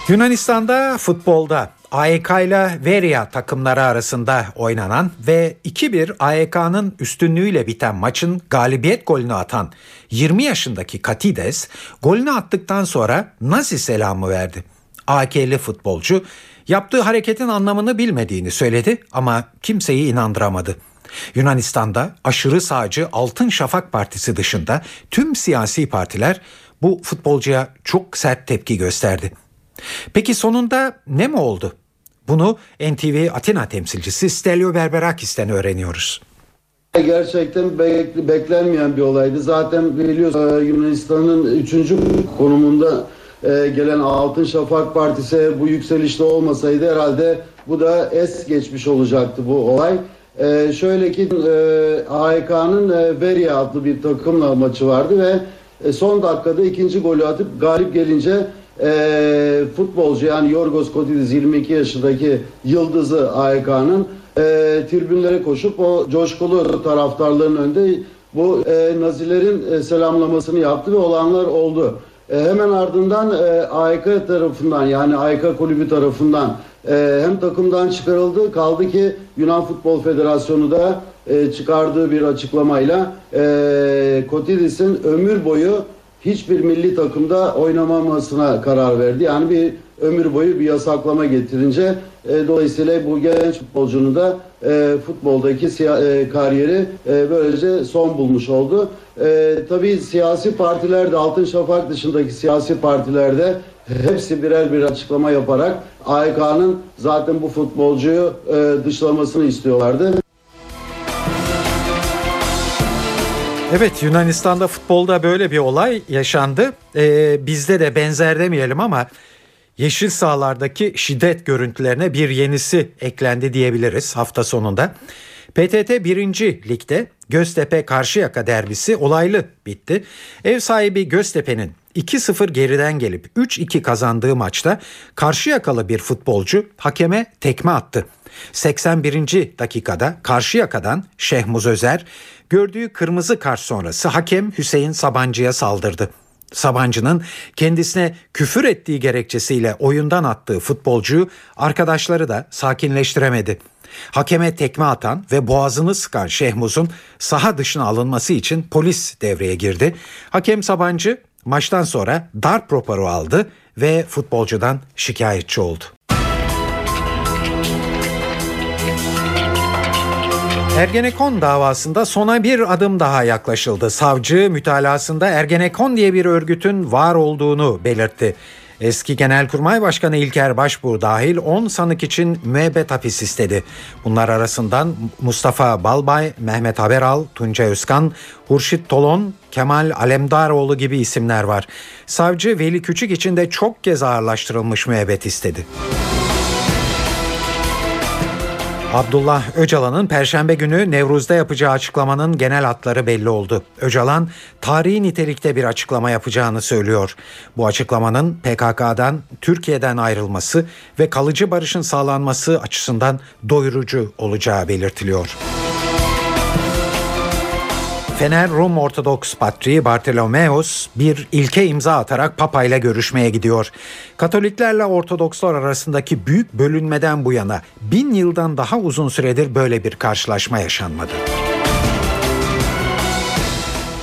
Yunanistan'da futbolda AEK ile Veria takımları arasında oynanan ve 2-1 AEK'nın üstünlüğüyle biten maçın galibiyet golünü atan 20 yaşındaki Katides golünü attıktan sonra Nazi selamı verdi. AK'li futbolcu Yaptığı hareketin anlamını bilmediğini söyledi ama kimseyi inandıramadı. Yunanistan'da aşırı sağcı Altın Şafak Partisi dışında tüm siyasi partiler bu futbolcuya çok sert tepki gösterdi. Peki sonunda ne mi oldu? Bunu NTV Atina temsilcisi Stelio Berberakis'ten öğreniyoruz. Gerçekten beklenmeyen bir olaydı. Zaten biliyorsunuz e, Yunanistan'ın üçüncü konumunda e, gelen Altın Şafak Partisi bu yükselişte olmasaydı herhalde bu da es geçmiş olacaktı bu olay. E, şöyle ki AYK'nın Veria adlı bir takımla maçı vardı ve son dakikada ikinci golü atıp galip gelince e, futbolcu yani Yorgos Kotidis 22 yaşındaki yıldızı AYK'nın e, tribünlere koşup o coşkulu taraftarların önünde bu e, Nazilerin e, selamlamasını yaptı ve olanlar oldu. E, hemen ardından e, AYK tarafından yani AYK kulübü tarafından e, hem takımdan çıkarıldı kaldı ki Yunan Futbol Federasyonu da e, çıkardığı bir açıklamayla e, Kotidis'in ömür boyu hiçbir milli takımda oynamamasına karar verdi. Yani bir ömür boyu bir yasaklama getirince e, dolayısıyla bu genç futbolcunun da e, futboldaki e, kariyeri e, böylece son bulmuş oldu. E, tabii siyasi partilerde Altın Şafak dışındaki siyasi partilerde hepsi birer bir açıklama yaparak AYK'nın zaten bu futbolcuyu e, dışlamasını istiyorlardı. Evet Yunanistan'da futbolda böyle bir olay yaşandı. Ee, bizde de benzer demeyelim ama yeşil sahalardaki şiddet görüntülerine bir yenisi eklendi diyebiliriz hafta sonunda. PTT 1. Lig'de Göztepe Karşıyaka derbisi olaylı bitti. Ev sahibi Göztepe'nin 2-0 geriden gelip 3-2 kazandığı maçta Karşıyakalı bir futbolcu hakeme tekme attı. 81. dakikada Karşıyaka'dan Şehmuz Özer gördüğü kırmızı kart sonrası hakem Hüseyin Sabancı'ya saldırdı. Sabancı'nın kendisine küfür ettiği gerekçesiyle oyundan attığı futbolcuyu arkadaşları da sakinleştiremedi. Hakeme tekme atan ve boğazını sıkan Şehmuz'un saha dışına alınması için polis devreye girdi. Hakem Sabancı maçtan sonra darp raporu aldı ve futbolcudan şikayetçi oldu. Ergenekon davasında sona bir adım daha yaklaşıldı. Savcı mütalasında Ergenekon diye bir örgütün var olduğunu belirtti. Eski Genelkurmay Başkanı İlker Başbuğ dahil 10 sanık için müebbet hapis istedi. Bunlar arasından Mustafa Balbay, Mehmet Haberal, Tunca Özkan, Hurşit Tolon, Kemal Alemdaroğlu gibi isimler var. Savcı Veli Küçük için de çok kez ağırlaştırılmış müebbet istedi. Abdullah Öcalan'ın Perşembe günü Nevruz'da yapacağı açıklamanın genel hatları belli oldu. Öcalan tarihi nitelikte bir açıklama yapacağını söylüyor. Bu açıklamanın PKK'dan, Türkiye'den ayrılması ve kalıcı barışın sağlanması açısından doyurucu olacağı belirtiliyor. Fener Rum Ortodoks Patriği Bartolomeos bir ilke imza atarak Papa ile görüşmeye gidiyor. Katoliklerle Ortodokslar arasındaki büyük bölünmeden bu yana bin yıldan daha uzun süredir böyle bir karşılaşma yaşanmadı.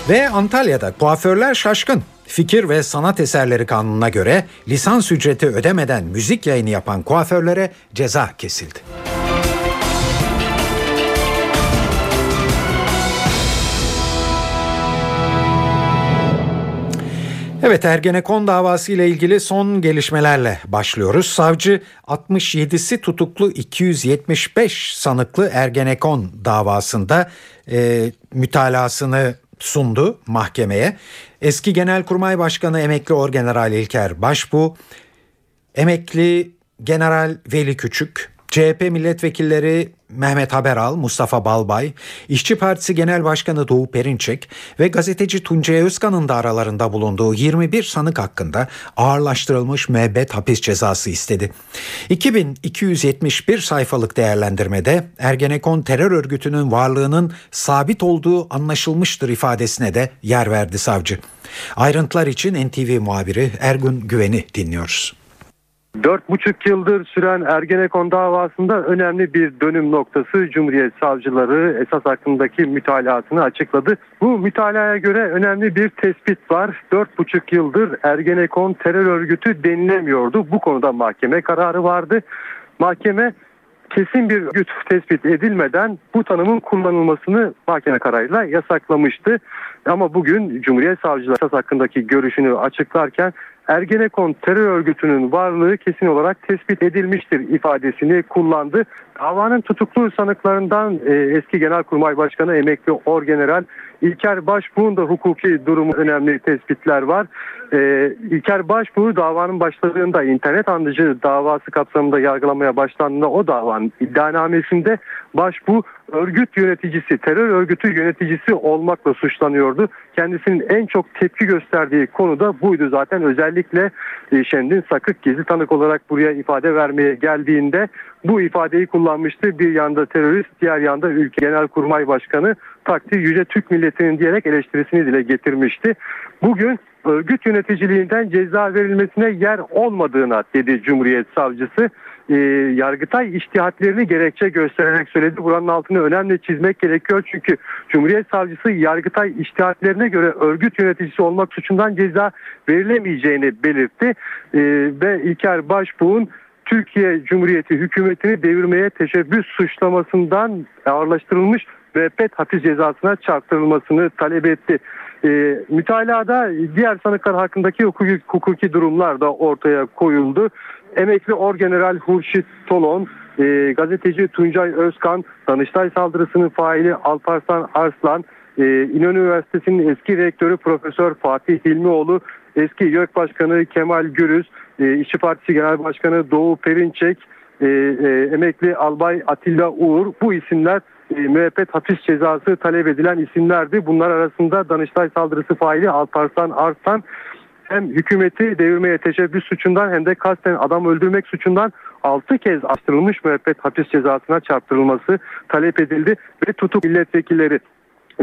Ve Antalya'da kuaförler şaşkın. Fikir ve sanat eserleri kanununa göre lisans ücreti ödemeden müzik yayını yapan kuaförlere ceza kesildi. Evet Ergenekon davası ile ilgili son gelişmelerle başlıyoruz. Savcı 67'si tutuklu 275 sanıklı Ergenekon davasında e, mütalasını sundu mahkemeye. Eski Genelkurmay Başkanı emekli Orgeneral İlker Başbu, emekli General Veli Küçük, CHP milletvekilleri Mehmet Haberal, Mustafa Balbay, İşçi Partisi Genel Başkanı Doğu Perinçek ve gazeteci Tuncay Özkan'ın da aralarında bulunduğu 21 sanık hakkında ağırlaştırılmış müebbet hapis cezası istedi. 2271 sayfalık değerlendirmede Ergenekon terör örgütünün varlığının sabit olduğu anlaşılmıştır ifadesine de yer verdi savcı. Ayrıntılar için NTV muhabiri Ergun Güven'i dinliyoruz. Dört buçuk yıldır süren Ergenekon davasında önemli bir dönüm noktası Cumhuriyet Savcıları esas hakkındaki mütalaasını açıkladı. Bu mütalaya göre önemli bir tespit var. Dört buçuk yıldır Ergenekon terör örgütü denilemiyordu. Bu konuda mahkeme kararı vardı. Mahkeme kesin bir örgüt tespit edilmeden bu tanımın kullanılmasını mahkeme kararıyla yasaklamıştı. Ama bugün Cumhuriyet Savcıları hakkındaki görüşünü açıklarken Ergenekon terör örgütünün varlığı kesin olarak tespit edilmiştir ifadesini kullandı. Davanın tutuklu sanıklarından e, eski Genelkurmay Başkanı emekli Orgeneral İlker Başbuğ'un da hukuki durumu önemli tespitler var. E, İlker Başbuğ davanın başladığında internet andıcı davası kapsamında yargılamaya başlandığında o davanın iddianamesinde Başbuğ örgüt yöneticisi, terör örgütü yöneticisi olmakla suçlanıyordu. Kendisinin en çok tepki gösterdiği konu da buydu zaten. Özellikle e, Şendin Sakık gizli tanık olarak buraya ifade vermeye geldiğinde bu ifadeyi kullanmıştı. Bir yanda terörist, diğer yanda ülke genelkurmay başkanı takdir yüce Türk milletinin diyerek eleştirisini dile getirmişti. Bugün örgüt yöneticiliğinden ceza verilmesine yer olmadığına dedi Cumhuriyet Savcısı. E, Yargıtay iştihatlerini gerekçe göstererek söyledi. Buranın altını önemli çizmek gerekiyor. Çünkü Cumhuriyet Savcısı Yargıtay iştihatlerine göre örgüt yöneticisi olmak suçundan ceza verilemeyeceğini belirtti. E, ve İlker Başbuğ'un Türkiye Cumhuriyeti hükümetini devirmeye teşebbüs suçlamasından ağırlaştırılmış müebbet hapis cezasına çarptırılmasını talep etti. E, mütalada diğer sanıklar hakkındaki hukuki, hukuki durumlar da ortaya koyuldu. Emekli Orgeneral Hurşit Tolon, e, gazeteci Tuncay Özkan, Danıştay saldırısının faili Alparslan Arslan, e, İnönü Üniversitesi'nin eski rektörü Profesör Fatih Hilmioğlu, eski YÖK Başkanı Kemal Gürüz, e, İşçi Partisi Genel Başkanı Doğu Perinçek, e, e, emekli Albay Atilla Uğur bu isimler e, müebbet hapis cezası talep edilen isimlerdi. Bunlar arasında Danıştay saldırısı faili Alparslan Arslan hem hükümeti devirmeye teşebbüs suçundan hem de kasten adam öldürmek suçundan 6 kez astırılmış müebbet hapis cezasına çarptırılması talep edildi ve tutuk milletvekilleri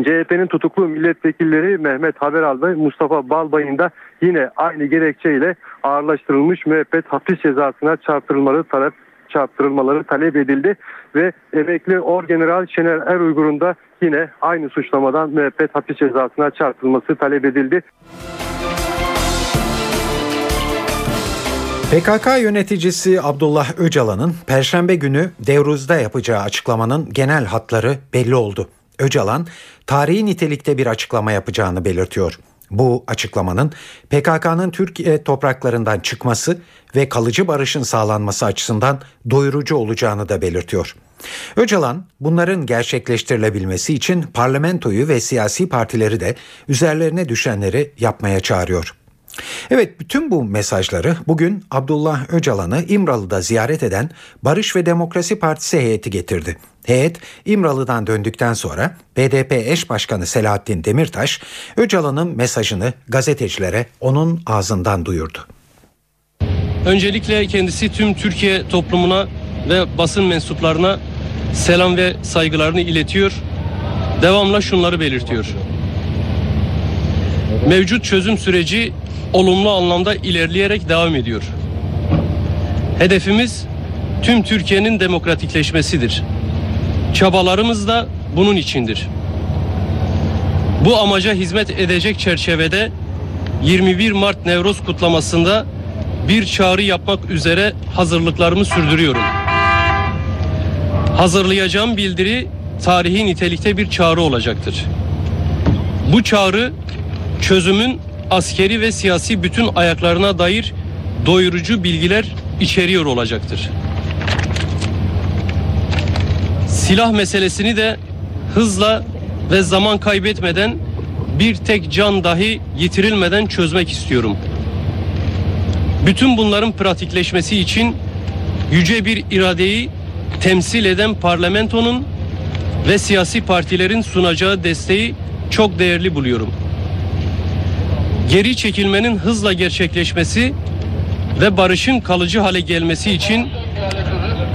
CHP'nin tutuklu milletvekilleri Mehmet Haberal ve Mustafa Balbay'ın da yine aynı gerekçeyle ağırlaştırılmış müebbet hapis cezasına çarptırılmaları talep çarptırılmaları talep edildi ve emekli Orgeneral Şener Er Uygur'un da yine aynı suçlamadan müebbet hapis cezasına çarptırılması talep edildi. PKK yöneticisi Abdullah Öcalan'ın Perşembe günü Devruz'da yapacağı açıklamanın genel hatları belli oldu. Öcalan, tarihi nitelikte bir açıklama yapacağını belirtiyor. Bu açıklamanın PKK'nın Türkiye topraklarından çıkması ve kalıcı barışın sağlanması açısından doyurucu olacağını da belirtiyor. Öcalan bunların gerçekleştirilebilmesi için parlamentoyu ve siyasi partileri de üzerlerine düşenleri yapmaya çağırıyor. Evet bütün bu mesajları bugün Abdullah Öcalan'ı İmralı'da ziyaret eden Barış ve Demokrasi Partisi heyeti getirdi. Heyet İmralı'dan döndükten sonra BDP eş başkanı Selahattin Demirtaş Öcalan'ın mesajını gazetecilere onun ağzından duyurdu. Öncelikle kendisi tüm Türkiye toplumuna ve basın mensuplarına selam ve saygılarını iletiyor. Devamla şunları belirtiyor. Mevcut çözüm süreci olumlu anlamda ilerleyerek devam ediyor. Hedefimiz tüm Türkiye'nin demokratikleşmesidir. Çabalarımız da bunun içindir. Bu amaca hizmet edecek çerçevede 21 Mart Nevroz kutlamasında bir çağrı yapmak üzere hazırlıklarımı sürdürüyorum. Hazırlayacağım bildiri tarihi nitelikte bir çağrı olacaktır. Bu çağrı çözümün askeri ve siyasi bütün ayaklarına dair doyurucu bilgiler içeriyor olacaktır. Silah meselesini de hızla ve zaman kaybetmeden bir tek can dahi yitirilmeden çözmek istiyorum. Bütün bunların pratikleşmesi için yüce bir iradeyi temsil eden parlamentonun ve siyasi partilerin sunacağı desteği çok değerli buluyorum. Geri çekilmenin hızla gerçekleşmesi ve barışın kalıcı hale gelmesi için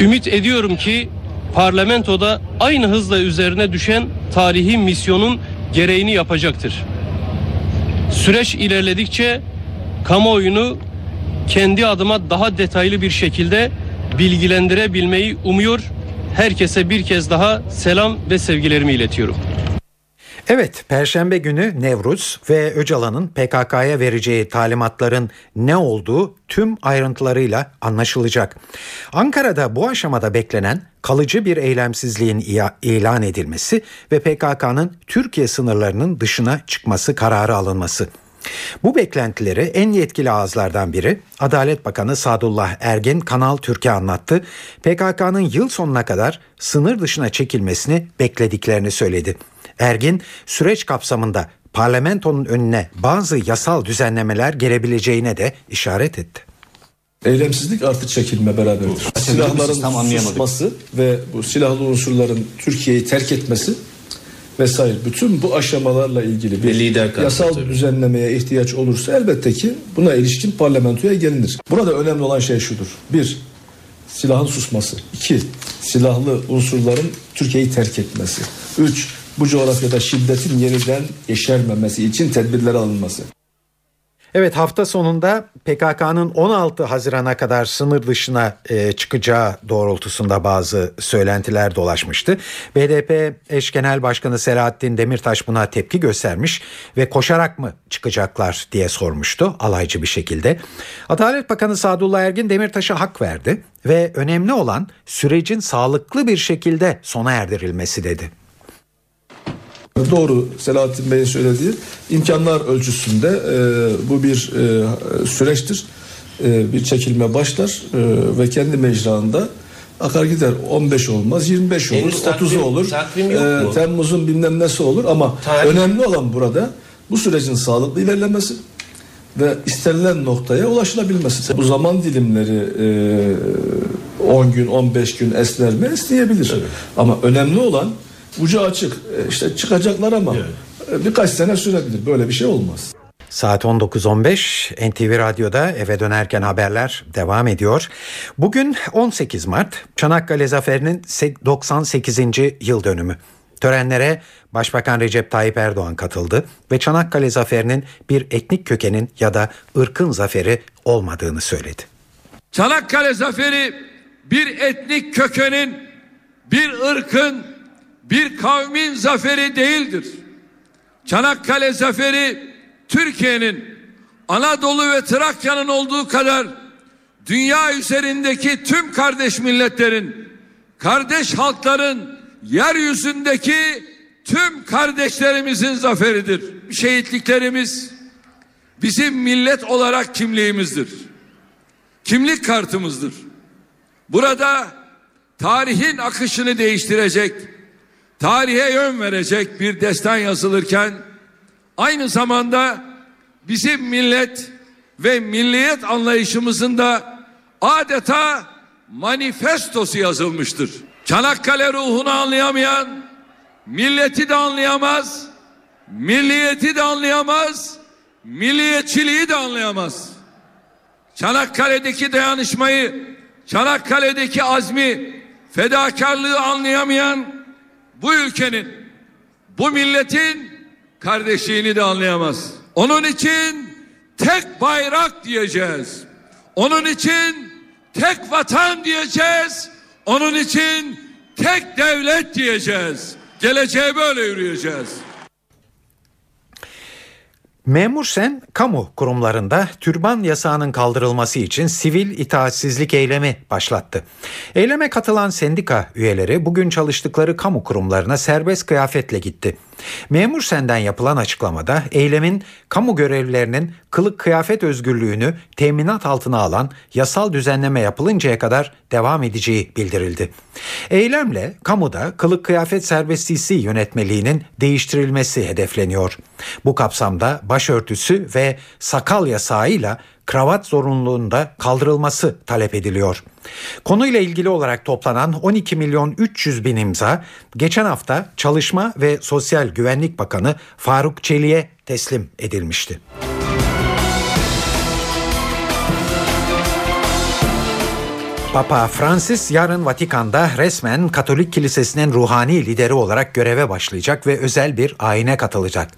ümit ediyorum ki parlamentoda aynı hızla üzerine düşen tarihi misyonun gereğini yapacaktır. Süreç ilerledikçe kamuoyunu kendi adıma daha detaylı bir şekilde bilgilendirebilmeyi umuyor. Herkese bir kez daha selam ve sevgilerimi iletiyorum. Evet, Perşembe günü Nevruz ve Öcalan'ın PKK'ya vereceği talimatların ne olduğu tüm ayrıntılarıyla anlaşılacak. Ankara'da bu aşamada beklenen kalıcı bir eylemsizliğin ilan edilmesi ve PKK'nın Türkiye sınırlarının dışına çıkması kararı alınması. Bu beklentileri en yetkili ağızlardan biri Adalet Bakanı Sadullah Ergin Kanal Türkiye anlattı. PKK'nın yıl sonuna kadar sınır dışına çekilmesini beklediklerini söyledi. Ergin süreç kapsamında parlamentonun önüne bazı yasal düzenlemeler gelebileceğine de işaret etti. Eylemsizlik artı çekilme beraberdir. Silahların susması ve bu silahlı unsurların Türkiye'yi terk etmesi vesaire bütün bu aşamalarla ilgili bir lider yasal tabii. düzenlemeye ihtiyaç olursa elbette ki buna ilişkin parlamentoya gelinir. Burada önemli olan şey şudur. Bir, silahın susması. İki, silahlı unsurların Türkiye'yi terk etmesi. Üç, bu coğrafyada şiddetin yeniden yeşermemesi için tedbirler alınması. Evet hafta sonunda PKK'nın 16 Haziran'a kadar sınır dışına e, çıkacağı doğrultusunda bazı söylentiler dolaşmıştı. BDP eş genel başkanı Selahattin Demirtaş buna tepki göstermiş ve koşarak mı çıkacaklar diye sormuştu alaycı bir şekilde. Adalet Bakanı Sadullah Ergin Demirtaş'a hak verdi ve önemli olan sürecin sağlıklı bir şekilde sona erdirilmesi dedi. Doğru Selahattin Bey'in söylediği imkanlar ölçüsünde e, bu bir e, süreçtir. E, bir çekilme başlar e, ve kendi mecraında akar gider 15 olmaz 25 olur Henüz 30 olur e, Temmuz'un bilmem nesi olur ama Tarih. önemli olan burada bu sürecin sağlıklı ilerlemesi ve istenilen noktaya ulaşılabilmesi. Bu zaman dilimleri e, 10 gün 15 gün esner mi esneyebilir. Evet. Ama önemli olan ucu açık. E, işte çıkacaklar ama evet. birkaç sene sürebilir. Böyle bir şey olmaz. Saat 19.15 NTV Radyo'da eve dönerken haberler devam ediyor. Bugün 18 Mart Çanakkale Zaferi'nin 98. yıl dönümü. Törenlere Başbakan Recep Tayyip Erdoğan katıldı ve Çanakkale Zaferi'nin bir etnik kökenin ya da ırkın zaferi olmadığını söyledi. Çanakkale Zaferi bir etnik kökenin, bir ırkın bir kavmin zaferi değildir. Çanakkale zaferi Türkiye'nin Anadolu ve Trakya'nın olduğu kadar dünya üzerindeki tüm kardeş milletlerin, kardeş halkların yeryüzündeki tüm kardeşlerimizin zaferidir. Şehitliklerimiz bizim millet olarak kimliğimizdir. Kimlik kartımızdır. Burada tarihin akışını değiştirecek tarihe yön verecek bir destan yazılırken aynı zamanda bizim millet ve milliyet anlayışımızın da adeta manifestosu yazılmıştır. Çanakkale ruhunu anlayamayan milleti de anlayamaz, milliyeti de anlayamaz, milliyetçiliği de anlayamaz. Çanakkale'deki dayanışmayı, Çanakkale'deki azmi, fedakarlığı anlayamayan bu ülkenin, bu milletin kardeşliğini de anlayamaz. Onun için tek bayrak diyeceğiz. Onun için tek vatan diyeceğiz. Onun için tek devlet diyeceğiz. Geleceğe böyle yürüyeceğiz. Memur Sen kamu kurumlarında türban yasağının kaldırılması için sivil itaatsizlik eylemi başlattı. Eyleme katılan sendika üyeleri bugün çalıştıkları kamu kurumlarına serbest kıyafetle gitti. Memur Sen'den yapılan açıklamada eylemin kamu görevlilerinin kılık kıyafet özgürlüğünü teminat altına alan yasal düzenleme yapılıncaya kadar devam edeceği bildirildi. Eylemle kamuda kılık kıyafet serbestisi yönetmeliğinin değiştirilmesi hedefleniyor. Bu kapsamda başörtüsü ve sakal yasağıyla kravat zorunluluğunda kaldırılması talep ediliyor. Konuyla ilgili olarak toplanan 12 milyon 300 bin imza geçen hafta Çalışma ve Sosyal Güvenlik Bakanı Faruk Çelik'e teslim edilmişti. Papa Francis yarın Vatikan'da resmen Katolik Kilisesi'nin ruhani lideri olarak göreve başlayacak ve özel bir ayine katılacak.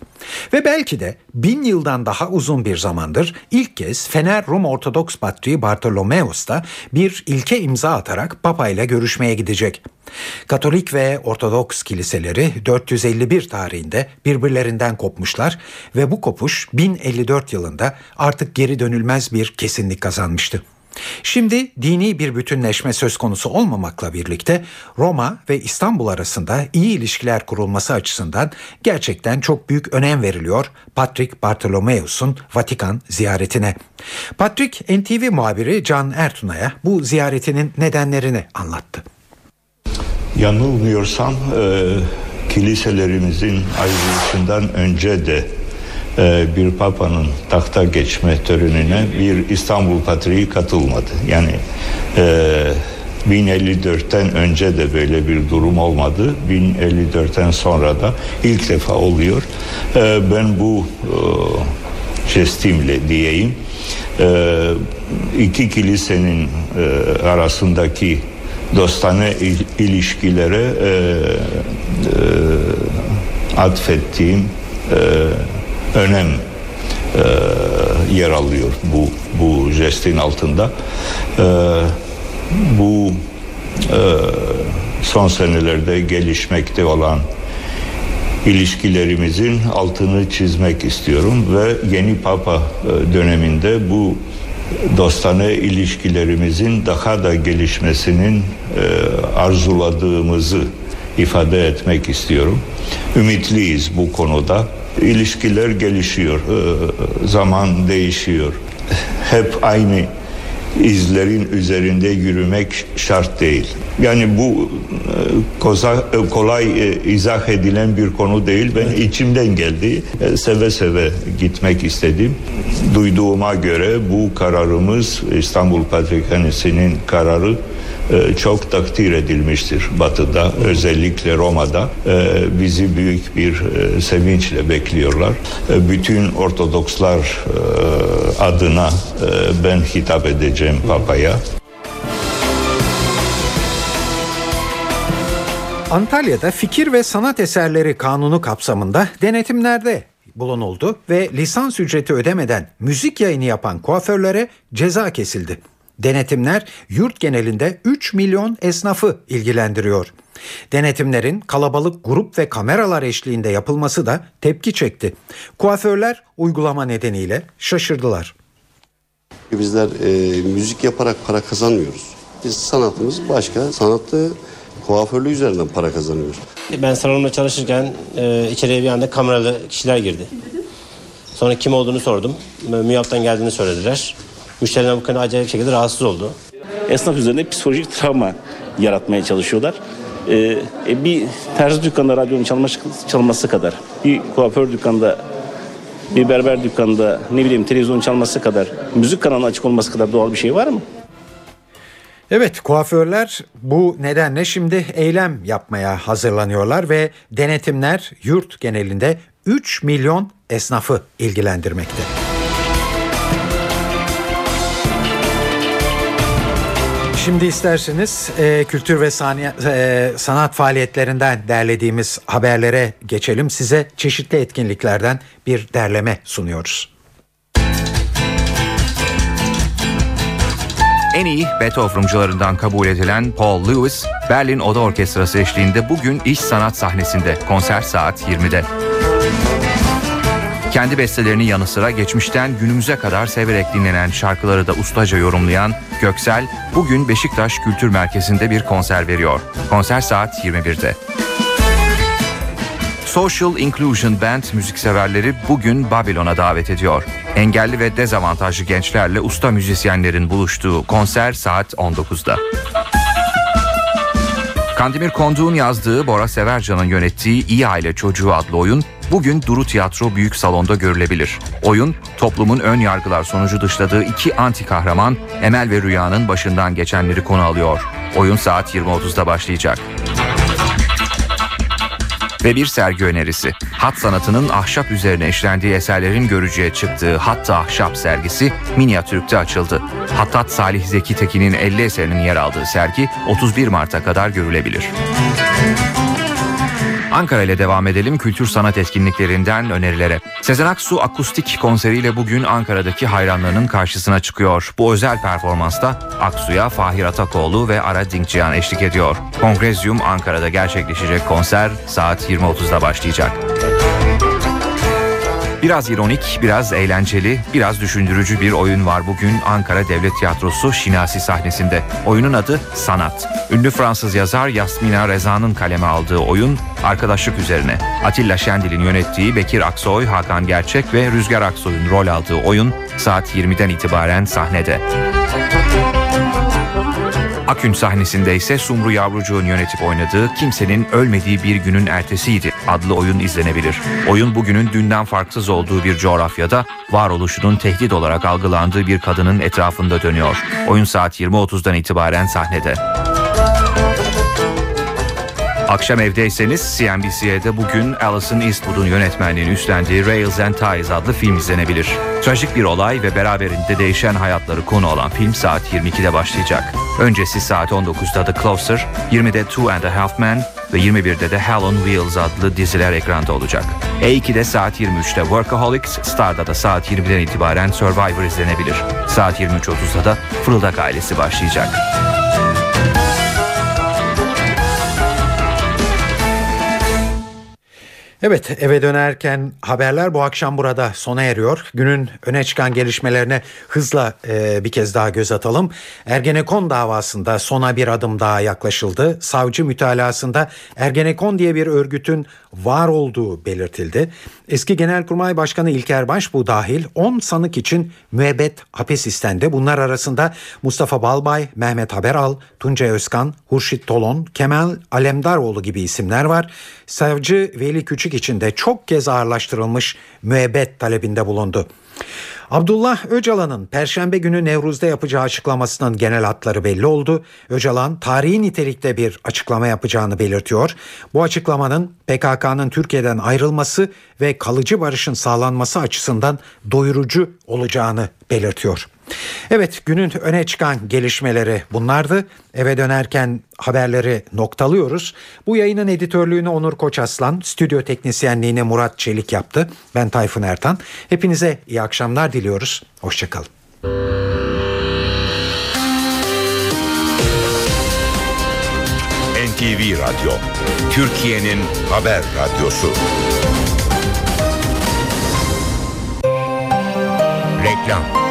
Ve belki de bin yıldan daha uzun bir zamandır ilk kez Fener Rum Ortodoks Patriği Bartolomeos da bir ilke imza atarak Papa ile görüşmeye gidecek. Katolik ve Ortodoks kiliseleri 451 tarihinde birbirlerinden kopmuşlar ve bu kopuş 1054 yılında artık geri dönülmez bir kesinlik kazanmıştı. Şimdi dini bir bütünleşme söz konusu olmamakla birlikte Roma ve İstanbul arasında iyi ilişkiler kurulması açısından gerçekten çok büyük önem veriliyor Patrick Bartolomeus'un Vatikan ziyaretine. Patrick NTV muhabiri Can Ertuna'ya bu ziyaretinin nedenlerini anlattı. Yanılmıyorsam e, kiliselerimizin ayrılışından önce de bir papanın tahta geçme törenine bir İstanbul Patriği katılmadı. Yani e, 1054'ten önce de böyle bir durum olmadı. 1054'ten sonra da ilk defa oluyor. E, ben bu e, jestimle diyeyim e, iki kilisenin e, arasındaki dostane ilişkilere e, e, atfettiğim e, önem e, yer alıyor bu bu jestin altında. E, bu e, son senelerde gelişmekte olan ilişkilerimizin altını çizmek istiyorum ve yeni Papa e, döneminde bu dostane ilişkilerimizin daha da gelişmesinin e, arzuladığımızı ifade etmek istiyorum. Ümitliyiz bu konuda. İlişkiler gelişiyor, e, zaman değişiyor. Hep aynı izlerin üzerinde yürümek şart değil. Yani bu e, kolay e, izah edilen bir konu değil. Ben içimden geldi. E, seve seve gitmek istedim. Duyduğuma göre bu kararımız İstanbul Patrikhanesi'nin kararı çok takdir edilmiştir Batı'da özellikle Roma'da bizi büyük bir sevinçle bekliyorlar. Bütün Ortodokslar adına ben hitap edeceğim Papa'ya. Antalya'da fikir ve sanat eserleri kanunu kapsamında denetimlerde bulunuldu ve lisans ücreti ödemeden müzik yayını yapan kuaförlere ceza kesildi. Denetimler yurt genelinde 3 milyon esnafı ilgilendiriyor. Denetimlerin kalabalık grup ve kameralar eşliğinde yapılması da tepki çekti. Kuaförler uygulama nedeniyle şaşırdılar. Bizler e, müzik yaparak para kazanmıyoruz. Biz sanatımız başka. Sanatı kuaförlüğü üzerinden para kazanıyoruz. Ben salonda çalışırken e, içeriye bir anda kameralı kişiler girdi. Sonra kim olduğunu sordum. MÜYAP'tan geldiğini söylediler. Müşteriler bu konuda acayip şekilde rahatsız oldu. Esnaf üzerinde psikolojik travma yaratmaya çalışıyorlar. Ee, e, bir terzi dükkanında radyonun çalması, çalması kadar, bir kuaför dükkanında, bir berber dükkanında ne bileyim televizyon çalması kadar, müzik kanalı açık olması kadar doğal bir şey var mı? Evet kuaförler bu nedenle şimdi eylem yapmaya hazırlanıyorlar ve denetimler yurt genelinde 3 milyon esnafı ilgilendirmekte. Şimdi isterseniz e, kültür ve saniye, e, sanat faaliyetlerinden derlediğimiz haberlere geçelim. Size çeşitli etkinliklerden bir derleme sunuyoruz. En iyi Beethoven'cılarından kabul edilen Paul Lewis, Berlin Oda Orkestrası eşliğinde bugün iş sanat sahnesinde konser saat 20'de. Kendi bestelerinin yanı sıra geçmişten günümüze kadar severek dinlenen şarkıları da ustaca yorumlayan Göksel, bugün Beşiktaş Kültür Merkezi'nde bir konser veriyor. Konser saat 21'de. Social Inclusion Band müzikseverleri bugün Babilon'a davet ediyor. Engelli ve dezavantajlı gençlerle usta müzisyenlerin buluştuğu konser saat 19'da. Kandemir Konduk'un yazdığı Bora Severcan'ın yönettiği İyi Aile Çocuğu adlı oyun bugün Duru Tiyatro Büyük Salon'da görülebilir. Oyun toplumun ön yargılar sonucu dışladığı iki anti kahraman Emel ve Rüya'nın başından geçenleri konu alıyor. Oyun saat 20.30'da başlayacak. Ve bir sergi önerisi. Hat sanatının ahşap üzerine işlendiği eserlerin görücüye çıktığı Hatta Ahşap sergisi Minyatürk'te açıldı. Hattat Salih Zeki Tekin'in 50 eserinin yer aldığı sergi 31 Mart'a kadar görülebilir. Ankara ile devam edelim kültür sanat etkinliklerinden önerilere. Sezen Aksu akustik konseriyle bugün Ankara'daki hayranlarının karşısına çıkıyor. Bu özel performansta Aksu'ya Fahir Atakoğlu ve Ara Dinkcihan eşlik ediyor. Kongrezyum Ankara'da gerçekleşecek konser saat 20.30'da başlayacak. Biraz ironik, biraz eğlenceli, biraz düşündürücü bir oyun var bugün Ankara Devlet Tiyatrosu Şinasi sahnesinde. Oyunun adı Sanat. Ünlü Fransız yazar Yasmina Reza'nın kaleme aldığı oyun arkadaşlık üzerine. Atilla Şendil'in yönettiği Bekir Aksoy, Hakan Gerçek ve Rüzgar Aksoy'un rol aldığı oyun saat 20'den itibaren sahnede. Akün sahnesinde ise Sumru Yavrucuğun yönetip oynadığı Kimsenin Ölmediği Bir Günün Ertesiydi adlı oyun izlenebilir. Oyun bugünün dünden farksız olduğu bir coğrafyada varoluşunun tehdit olarak algılandığı bir kadının etrafında dönüyor. Oyun saat 20.30'dan itibaren sahnede. Akşam evdeyseniz CNBC'de bugün Alison Eastwood'un yönetmenliğini üstlendiği Rails and Ties adlı film izlenebilir. Trajik bir olay ve beraberinde değişen hayatları konu olan film saat 22'de başlayacak. Öncesi saat 19'da The Closer, 20'de Two and a Half Men ve 21'de de Hell on Wheels adlı diziler ekranda olacak. E2'de saat 23'te Workaholics, Star'da da saat 20'den itibaren Survivor izlenebilir. Saat 23.30'da da Fırıldak ailesi başlayacak. Evet eve dönerken haberler bu akşam burada sona eriyor. Günün öne çıkan gelişmelerine hızla e, bir kez daha göz atalım. Ergenekon davasında sona bir adım daha yaklaşıldı. Savcı mütalasında Ergenekon diye bir örgütün var olduğu belirtildi. Eski Genelkurmay Başkanı İlker Baş bu dahil 10 sanık için müebbet hapis istendi. Bunlar arasında Mustafa Balbay, Mehmet Haberal, Tuncay Özkan, Hurşit Tolon, Kemal Alemdaroğlu gibi isimler var. Savcı Veli Küçük için de çok kez ağırlaştırılmış müebbet talebinde bulundu. Abdullah Öcalan'ın Perşembe günü Nevruz'da yapacağı açıklamasının genel hatları belli oldu. Öcalan tarihi nitelikte bir açıklama yapacağını belirtiyor. Bu açıklamanın PKK'nın Türkiye'den ayrılması ve kalıcı barışın sağlanması açısından doyurucu olacağını belirtiyor. Evet günün öne çıkan gelişmeleri bunlardı. Eve dönerken haberleri noktalıyoruz. Bu yayının editörlüğünü Onur Koçaslan, stüdyo teknisyenliğini Murat Çelik yaptı. Ben Tayfun Ertan. Hepinize iyi akşamlar diliyoruz. Hoşçakalın. NTV Radyo, Türkiye'nin haber radyosu. Reklam